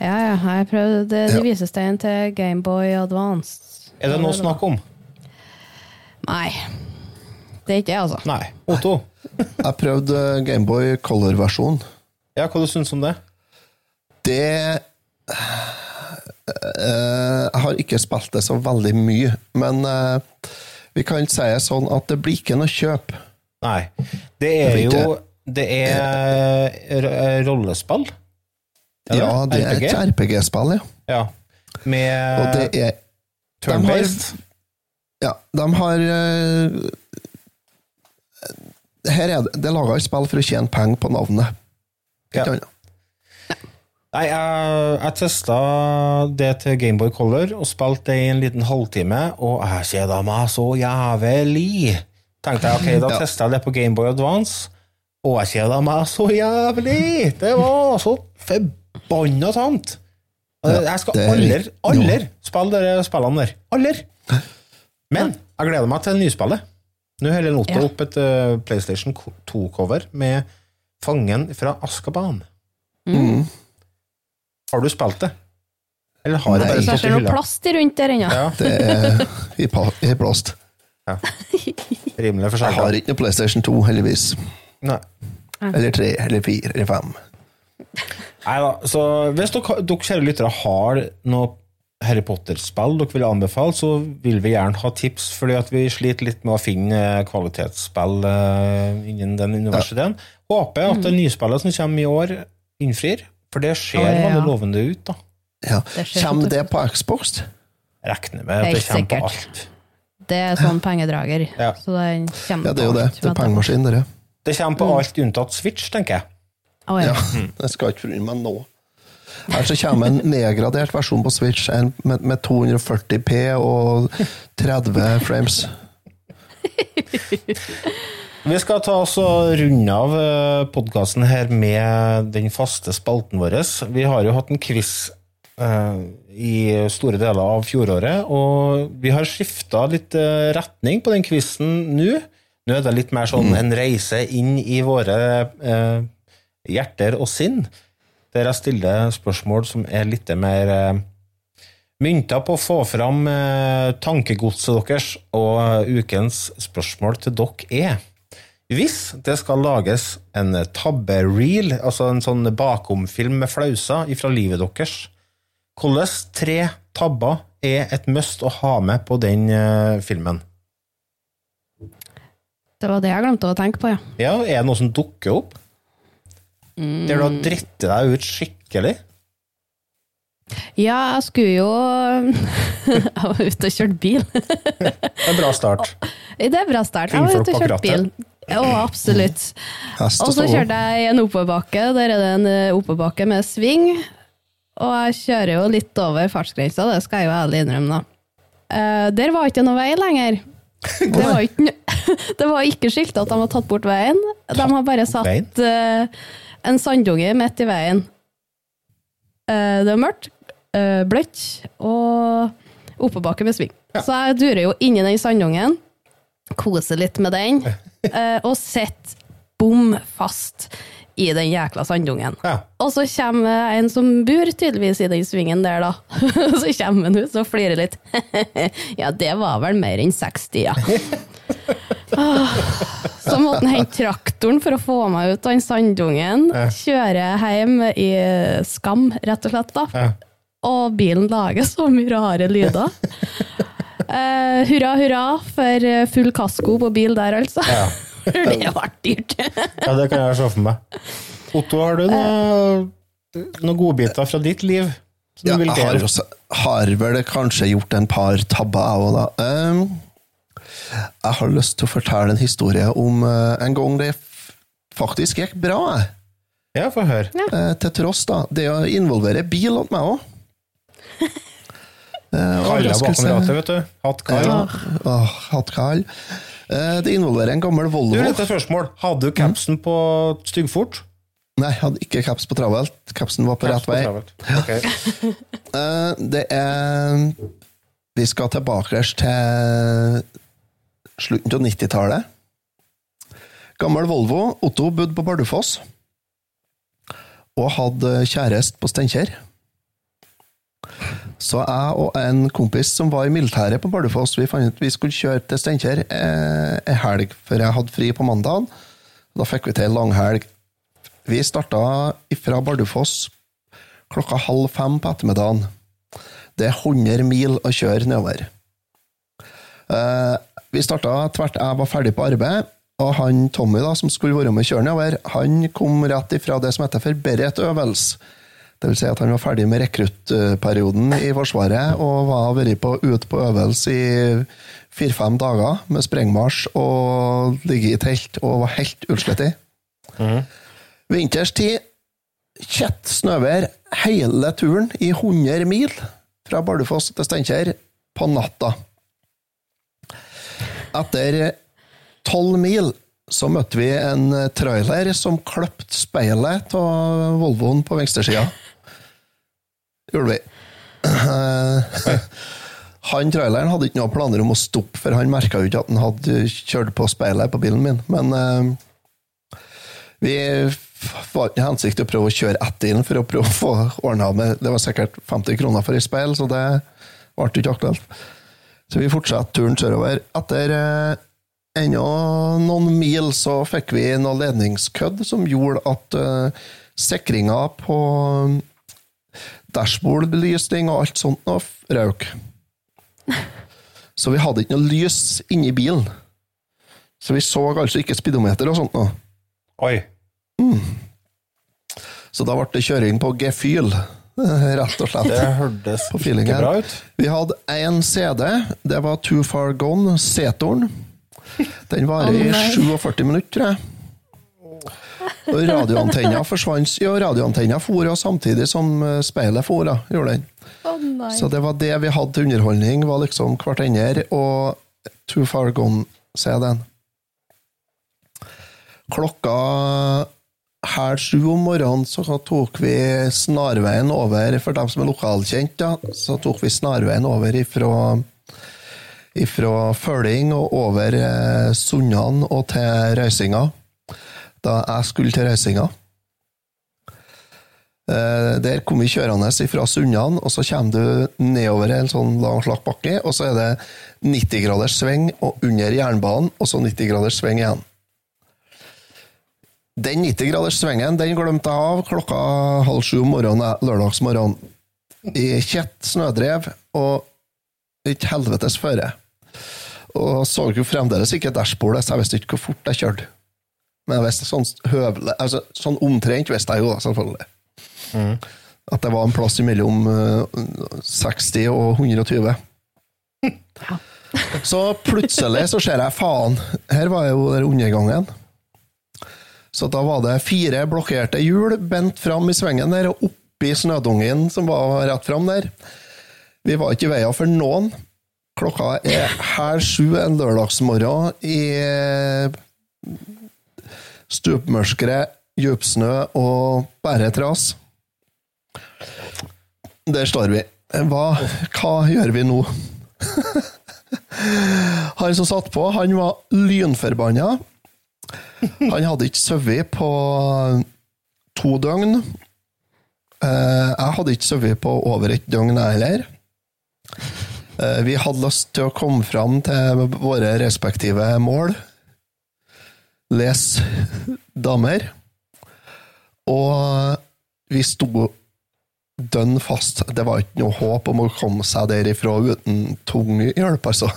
Ja, ja, jeg har prøvd det Ja. det en til Gameboy Advance. Er det noe å snakke om? Nei. Det er ikke jeg, altså. Nei. Otto? Jeg prøvde Gameboy Color-versjon. Ja, hva du syns om det? Det eh, Jeg har ikke spilt det så veldig mye, men eh, vi kan si det sånn at det blir ikke noe kjøp. Nei. Det er jo Det er rollespill. Ja, det er et RPG-spill, ja. Ja. Med Og det er turn-based. Ja, de har uh, Her er det, det er laga et spill for å tjene penger på navnet. Ikke Ja. annet. Nei, jeg, jeg testa det til Gameboy Color og spilte det i en liten halvtime, og jeg kjeda meg så jævlig. Tenkte jeg, ok, da Ja. testa jeg det på Gameboy Advance, og jeg kjeda meg så jævlig! Det var så forbanna tamt! Ja, Jeg skal aldri, aldri spille de spillene der. Aldri! Men jeg gleder meg til nyspillet. Nå holder Otto Ja. opp et uh, PlayStation 2-cover med Fangen fra Askaban. Mm. Har du spilt det? Eller har det bare stått jeg hylla? Det er noe plast rundt der ennå. Ja, Det er i, pa- i plast. rimelig Jeg har ikke noe PlayStation 2, heldigvis. Nei. Eller 3, eller 4, eller 5. Neida, så hvis dere, dere kjære lyttere har noe Harry Potter-spill dere vil anbefale, så vil vi gjerne ha tips, fordi at vi sliter litt med å finne kvalitetsspill eh, innen den universiteten. Håper at det nyspillet som kommer i år, innfrir, for det ser ja. veldig lovende ut. da. Ja. Det Kommer det på Xbox? Regner med at det kommer på alt. Det er sånn pengedrager. Ja. Så det, kommer Ja, det er jo det. Det er pengemaskin, det. Det kommer på alt unntatt Switch, tenker jeg. Å, ja. Ja, det skal ikke bry meg nå. Her så kommer en nedgradert versjon på Switch en med, med 240P og 30 frames. Vi skal ta oss og runde av podkasten her med den faste spalten vår. Vi har jo hatt en quiz eh, i store deler av fjoråret, og vi har skifta litt eh, retning på den quizen nå. Nå er det litt mer sånn en reise inn i våre eh, hjerter og sinn, der jeg stiller spørsmål som er litt mer eh, mynta på å få fram eh, tankegodset deres, og ukens spørsmål til dere er hvis det skal lages en tabbereel, altså en sånn bakomfilm med flauser fra livet deres, hvilke tre tabber er et must å ha med på den eh, filmen? Det var det jeg glemte å tenke på, ja. Ja, Er det noe som dukker opp? Der du har dritt deg ut skikkelig? Ja, jeg skulle jo Jeg var ute og kjørte bil. Det er en bra start. Det er bra start. Jeg var ute og kjørte bil. Ja, absolutt. Og så kjørte jeg i en oppoverbakke. Der er det en eh, oppoverbakke med sving. Og jeg kjører jo litt over fartsgrensa, det skal jeg jo ærlig innrømme. da. Eh, der var ikke noe vei lenger. Det var ikke, det var ikke skilta at de har tatt bort veien. De har bare satt en sandunge midt i veien. Eh, det var mørkt, eh, bløtt og oppoverbakke med sving. Så jeg durer jo inni den sandungen, koser litt med den, eh, og sitter bom fast i den jækla sandungen. Og så kommer en som bor tydeligvis i den svingen der, da. så kommer han ut og flirer litt. ja, det var vel mer enn 60, ja. Ah, Så måtte han hente traktoren for å få meg ut av den sanddungen. Kjøre hjem i skam, rett og slett. da. Og bilen lager så mye rare lyder. Uh, hurra, hurra for full kasko på bil der, altså. Det ble dyrt. Ja, det kan jeg se for meg. Otto, har du noe, noen godbiter fra ditt liv? Som Ja, du vil jeg har, også, har vel kanskje gjort en par tabber, jeg òg, da. Um, jeg har lyst til å fortelle en historie om eh, en gang det faktisk gikk bra. jeg. Ja, få høre. Eh, til tross, da. Det å involvere bil hos meg òg. Kalle bakom rattet, vet du. Hatt Karl. Ja. Åh, hatt Karl. Eh, det involverer en gammel Volvo. Du, dette spørsmål. Hadde du capsen på styggfort? Nei, jeg hadde ikke caps på travelt. Capsen var på Caps rett vei. travelt. Ok. Eh, det er Vi skal tilbake til slutten av 90-tallet. Gammel Volvo. Otto bodde på Bardufoss. Og hadde kjæreste på Steinkjer. Så jeg og en kompis som var i militæret på Bardufoss, vi fant ut vi skulle kjøre til Steinkjer eh, en helg, for jeg hadde fri på mandag. Da fikk vi til ei langhelg. Vi starta fra Bardufoss klokka halv fem på ettermiddagen. Det er 100 mil å kjøre nedover. Eh, vi starta tvert jeg var ferdig på arbeid, og han Tommy da, som skulle være med kjøre nedover, han kom rett ifra det som heter forberedt øvelse. Det vil si at han var ferdig med rekruttperioden i Forsvaret og var vært på, ute på øvelse i fire-fem dager med sprengmarsj og ligget i telt og var helt utslitt. Vinterstid, kjett snøvær hele turen i 100 mil fra Bardufoss til Steinkjer på natta. Etter tolv mil så møtte vi en trailer som kløpte speilet av Volvoen på venstresida. Gjorde vi. Eh, Han traileren hadde ikke noen planer om å stoppe, for han merka jo ikke at han hadde kjørt på speilet på bilen min. Men uh, vi var ikke hensikt til å prøve å kjøre etter den for å prøve å få ordna med Det var sikkert 50 kroner for et speil, så det ble ikke aktuelt. Så vi fortsatte turen sørover. Etter eh, ennå noen mil så fikk vi noe ledningskødd som gjorde at eh, sikringa på dashbordbelysning og alt sånt nå røk. Så vi hadde ikke noe lys inni bilen. Så vi så altså ikke speedometer og sånt nå. Oi. Mm. Så da ble det kjøring på Gefühl, eh, rett og slett. Det hørtes ikke bra ut. Vi hadde én CD. Det var Too Far Gone, Setoren. Den varer i oh, 47 minutter, tror jeg. Og radioantenna forsvant. Ja, radioantenna for jo samtidig som eh, speilet for, da, gjorde den. Oh. Så det var det vi hadde til underholdning, var liksom hverandre og Too Far Gone-CD-en. Klokka halv sju om morgenen så tok vi snarveien over, for dem som er lokalkjent, da, så tok vi snarveien over ifra ifra Føling og over eh, Sunnan og til Røysinga, da jeg skulle til Røysinga. Eh, Der kom vi kjørende fra Sunnan, og så kommer du nedover en sånn lang slakk bakke, og så er det 90 graders sving og under jernbanen, og så 90 graders sving igjen. Den 90 graders svingen den glemte jeg av klokka halv sju om morgenen eh, lørdagsmorgen. I kjett snødrev og et helvetes føre. Og så jo fremdeles ikke dashbordet, så jeg visste ikke hvor fort jeg kjørte. Men jeg visste sånn høvelig, altså, sånn omtrent visste jeg jo, selvfølgelig. At det var en plass mellom eh, 60 og 120. Så plutselig så ser jeg faen, her var jo den undergangen. Så da var det fire blokkerte hjul bent fram i svingen der, og oppi snødungen som var rett fram der. Vi var ikke i veien for noen. Klokka er halv sju en lørdagsmorgen i stupmørket, djupsnø og bare tras. Der står vi. Hva, hva gjør vi nå? han som satt på, han var lynforbanna. Han hadde ikke sovet på to døgn. Eh, Jeg hadde ikke sovet på over et døgn, jeg heller. Eh, Vi hadde lyst til å komme fram til våre respektive mål. Les damer. Og vi sto dønn fast. Det var ikke noe håp om å komme seg derifra uten tung hjelp, altså.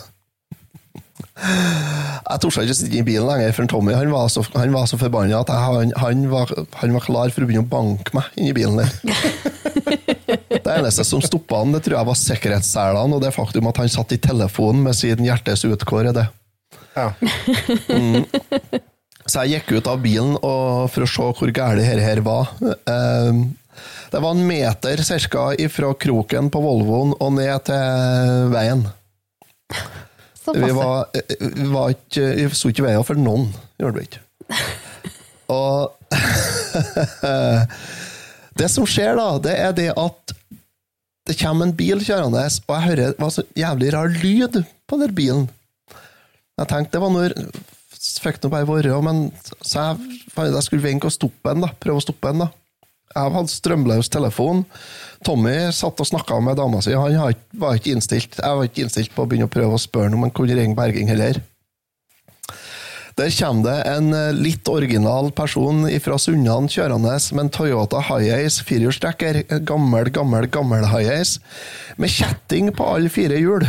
Jeg torde ikke sitte i bilen lenger, for Tommy han var så, han var så forbanna at jeg, han, han, var, han var klar for å begynne å banke meg inni bilen der. Det eneste som stoppa han, det tror jeg var sikkerhetsselene og det faktum at han satt i telefonen med sin hjertes utkårede. Ja. Mm. Så jeg gikk ut av bilen og, for å se hvor galt dette her var. Eh, Det var en meter cirka fra kroken på Volvoen og ned til veien. Vi, var, vi, var ikke, vi så ikke veien for noen, gjorde vi ikke. Og Det som skjer da, det er det at det kommer en bil kjørende, og jeg hører det var så jævlig rar lyd på den bilen. Jeg tenkte det var når Fikk nå bare være, men så jeg, jeg skulle vente og stoppe den, da. Prøve å stoppe den, da. Jeg hadde strømløs telefon. Tommy satt og snakka med dama si. Han var ikke innstilt. Jeg var ikke innstilt på å begynne å prøve å spørre om han kunne ringe berging heller. Der kommer det en eh, litt original person fra Sunnan kjørende med en Toyota Highace firehjulstrekker. Gammel, gammel, gammel Highace. Med kjetting på alle fire hjul.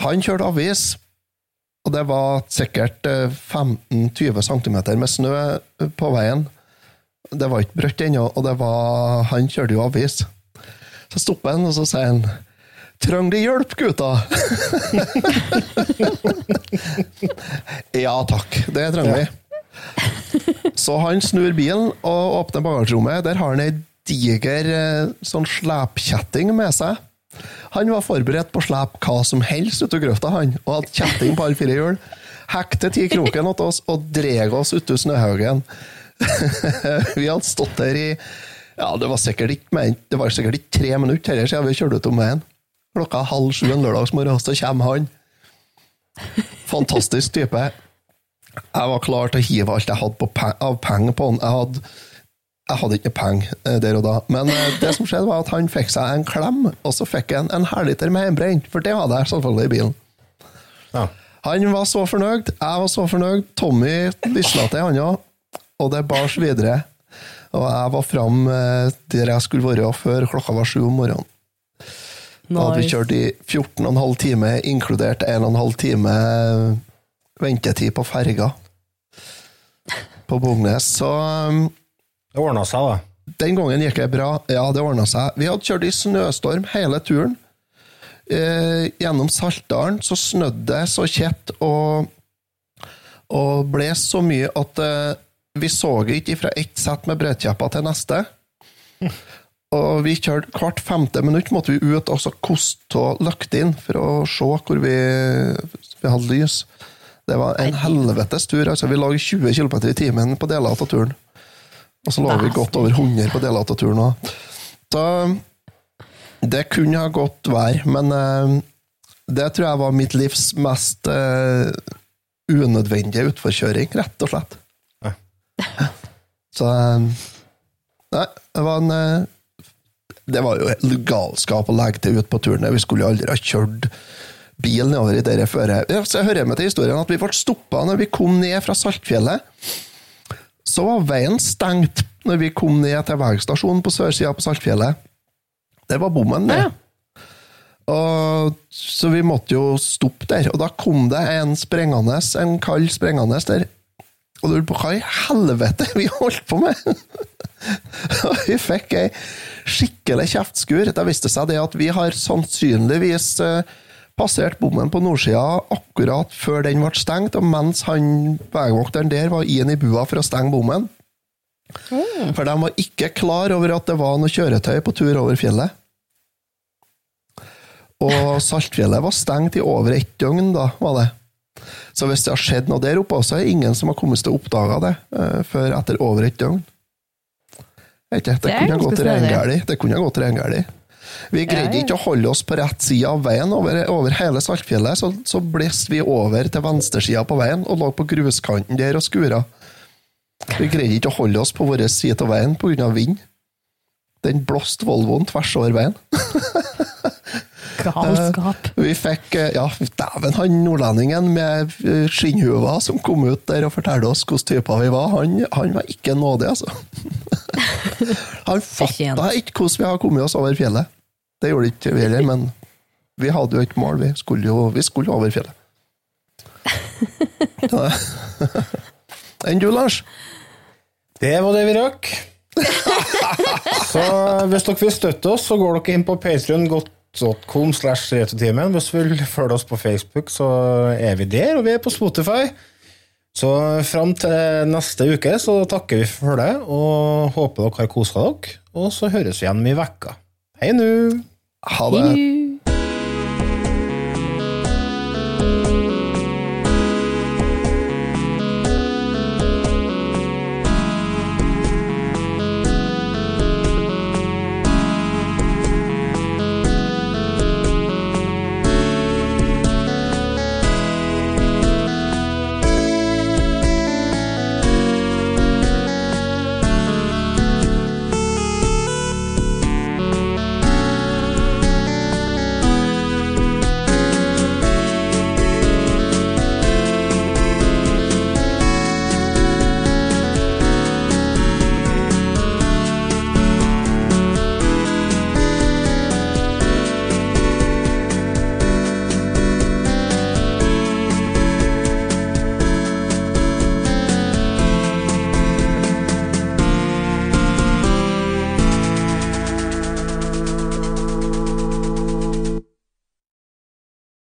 Han kjørte avis, og det var sikkert eh, 15-20 cm med snø eh, på veien. Det var ikke brøtt ennå, og det var, han kjørte jo avis. Så stopper han, og så sier han Trenger de hjelp, gutta? ja takk, det trenger vi. Så han snur bilen og åpner bagasjerommet. Der har han ei diger eh, sånn slepkjetting med seg. Han var forberedt på å slepe hva som helst ut av grøfta, han, og hadde kjetting på alle fire hjul. Hekte ti kroken åt oss og dreg oss ut av snøhaugen. vi hadde stått der i ja, det var sikkert ikke, det var sikkert ikke tre minutter heller siden vi kjørte ut om veien. Klokka halv sju en lørdagsmorgen, så kommer han. Fantastisk type. Jeg var klar til å hive alt jeg hadde på pe av penger på han. Jeg hadde, jeg hadde ikke penger eh, der og da. Men eh, det som skjedde, var at han fikk seg en klem, og så fikk han en halvliter med hjemmebrent. For det hadde jeg selvfølgelig i bilen. Han var så fornøyd, jeg var så fornøyd. Tommy lysna til han òg, og det bars videre. Og jeg var fram eh, der jeg skulle være før klokka var sju om morgenen. Da hadde vi kjørt i 14,5 timer, inkludert 1,5 time ventetid på ferga på Bognes. Så um, Det ordna seg, da. Den gangen gikk det bra. Ja, det ordna seg. Vi hadde kjørt i snøstorm hele turen. Eh, gjennom Saltdalen så snødde det så kjett og, og ble så mye at eh, vi så ikke fra ett sett med brødkjepper til neste. Og vi kjørte hvert femte minutt måtte vi ut og så koste av lyktene for å se hvor vi, vi hadde lys. Det var en helvetes tur. altså Vi lå 20 km i timen på deler av turen. Og så lå vi godt over 100 på deler av turen òg. Så det kunne ha gått vær, men eh, det tror jeg var mitt livs mest uh, unødvendige utforkjøring, rett og slett. Så eh, Nei, det var en eh, Det var jo helt galskap å legge til ut på turen. Vi skulle jo aldri ha kjørt bil nedover i det føret. Så jeg hører med til historien at vi ble stoppa når vi kom ned fra Saltfjellet. Så var veien stengt når vi kom ned til veistasjonen på sørsida på Saltfjellet. Der var bommen, det. Og, så vi måtte jo stoppe der. Og da kom det en sprengende, en kald sprengende der. Og du lurer på hva i helvete vi holdt på med? Og vi fikk ei skikkelig kjeftskur. Det viste seg det at vi har sannsynligvis eh, passert bommen på nordsida akkurat før den ble stengt, og mens han veivokteren der var inn i bua for å stenge bommen. For de var ikke klar over at det var noe kjøretøy på tur over fjellet. Og Saltfjellet var stengt i over ett døgn, da, var det. Så hvis det har skjedd noe der oppe, så er det ingen som har kommet til å oppdage det uh, før etter over et døgn. Det, Det er kunne ha gått reingæli. Det kunne ha gått reingæli. Vi greide ikke å holde oss på rett side av veien over, over hele Saltfjellet, så, så blåste vi over til venstresida på veien og lå på gruskanten der og skura. Vi greide ikke å holde oss på vår side av veien pga. vind. Den blåste Volvoen tvers over veien. Galskap. Vi fikk eh, Ja, dæven, han nordlendingen med eh, skinnhuva som kom ut der og fortalte oss hvilke typer vi var, han, han var ikke nådig, altså. Han fatta ikke hvordan vi har kommet oss over fjellet. Det gjorde ikke vi heller, men vi hadde jo et mål. Vi skulle jo vi skulle over fjellet. Enn du, Lars? Det var det vi rakk. så hvis dere vil støtte oss, så går dere inn på patreon.com slash retrotimen. Hvis du vil følge oss på Facebook, så er vi der, og vi er på Spotify. Så fram til neste uke så takker vi for det, og håper dere har kosa dere. Og så høres vi igjen om ei uke. Hei nå! Ha det.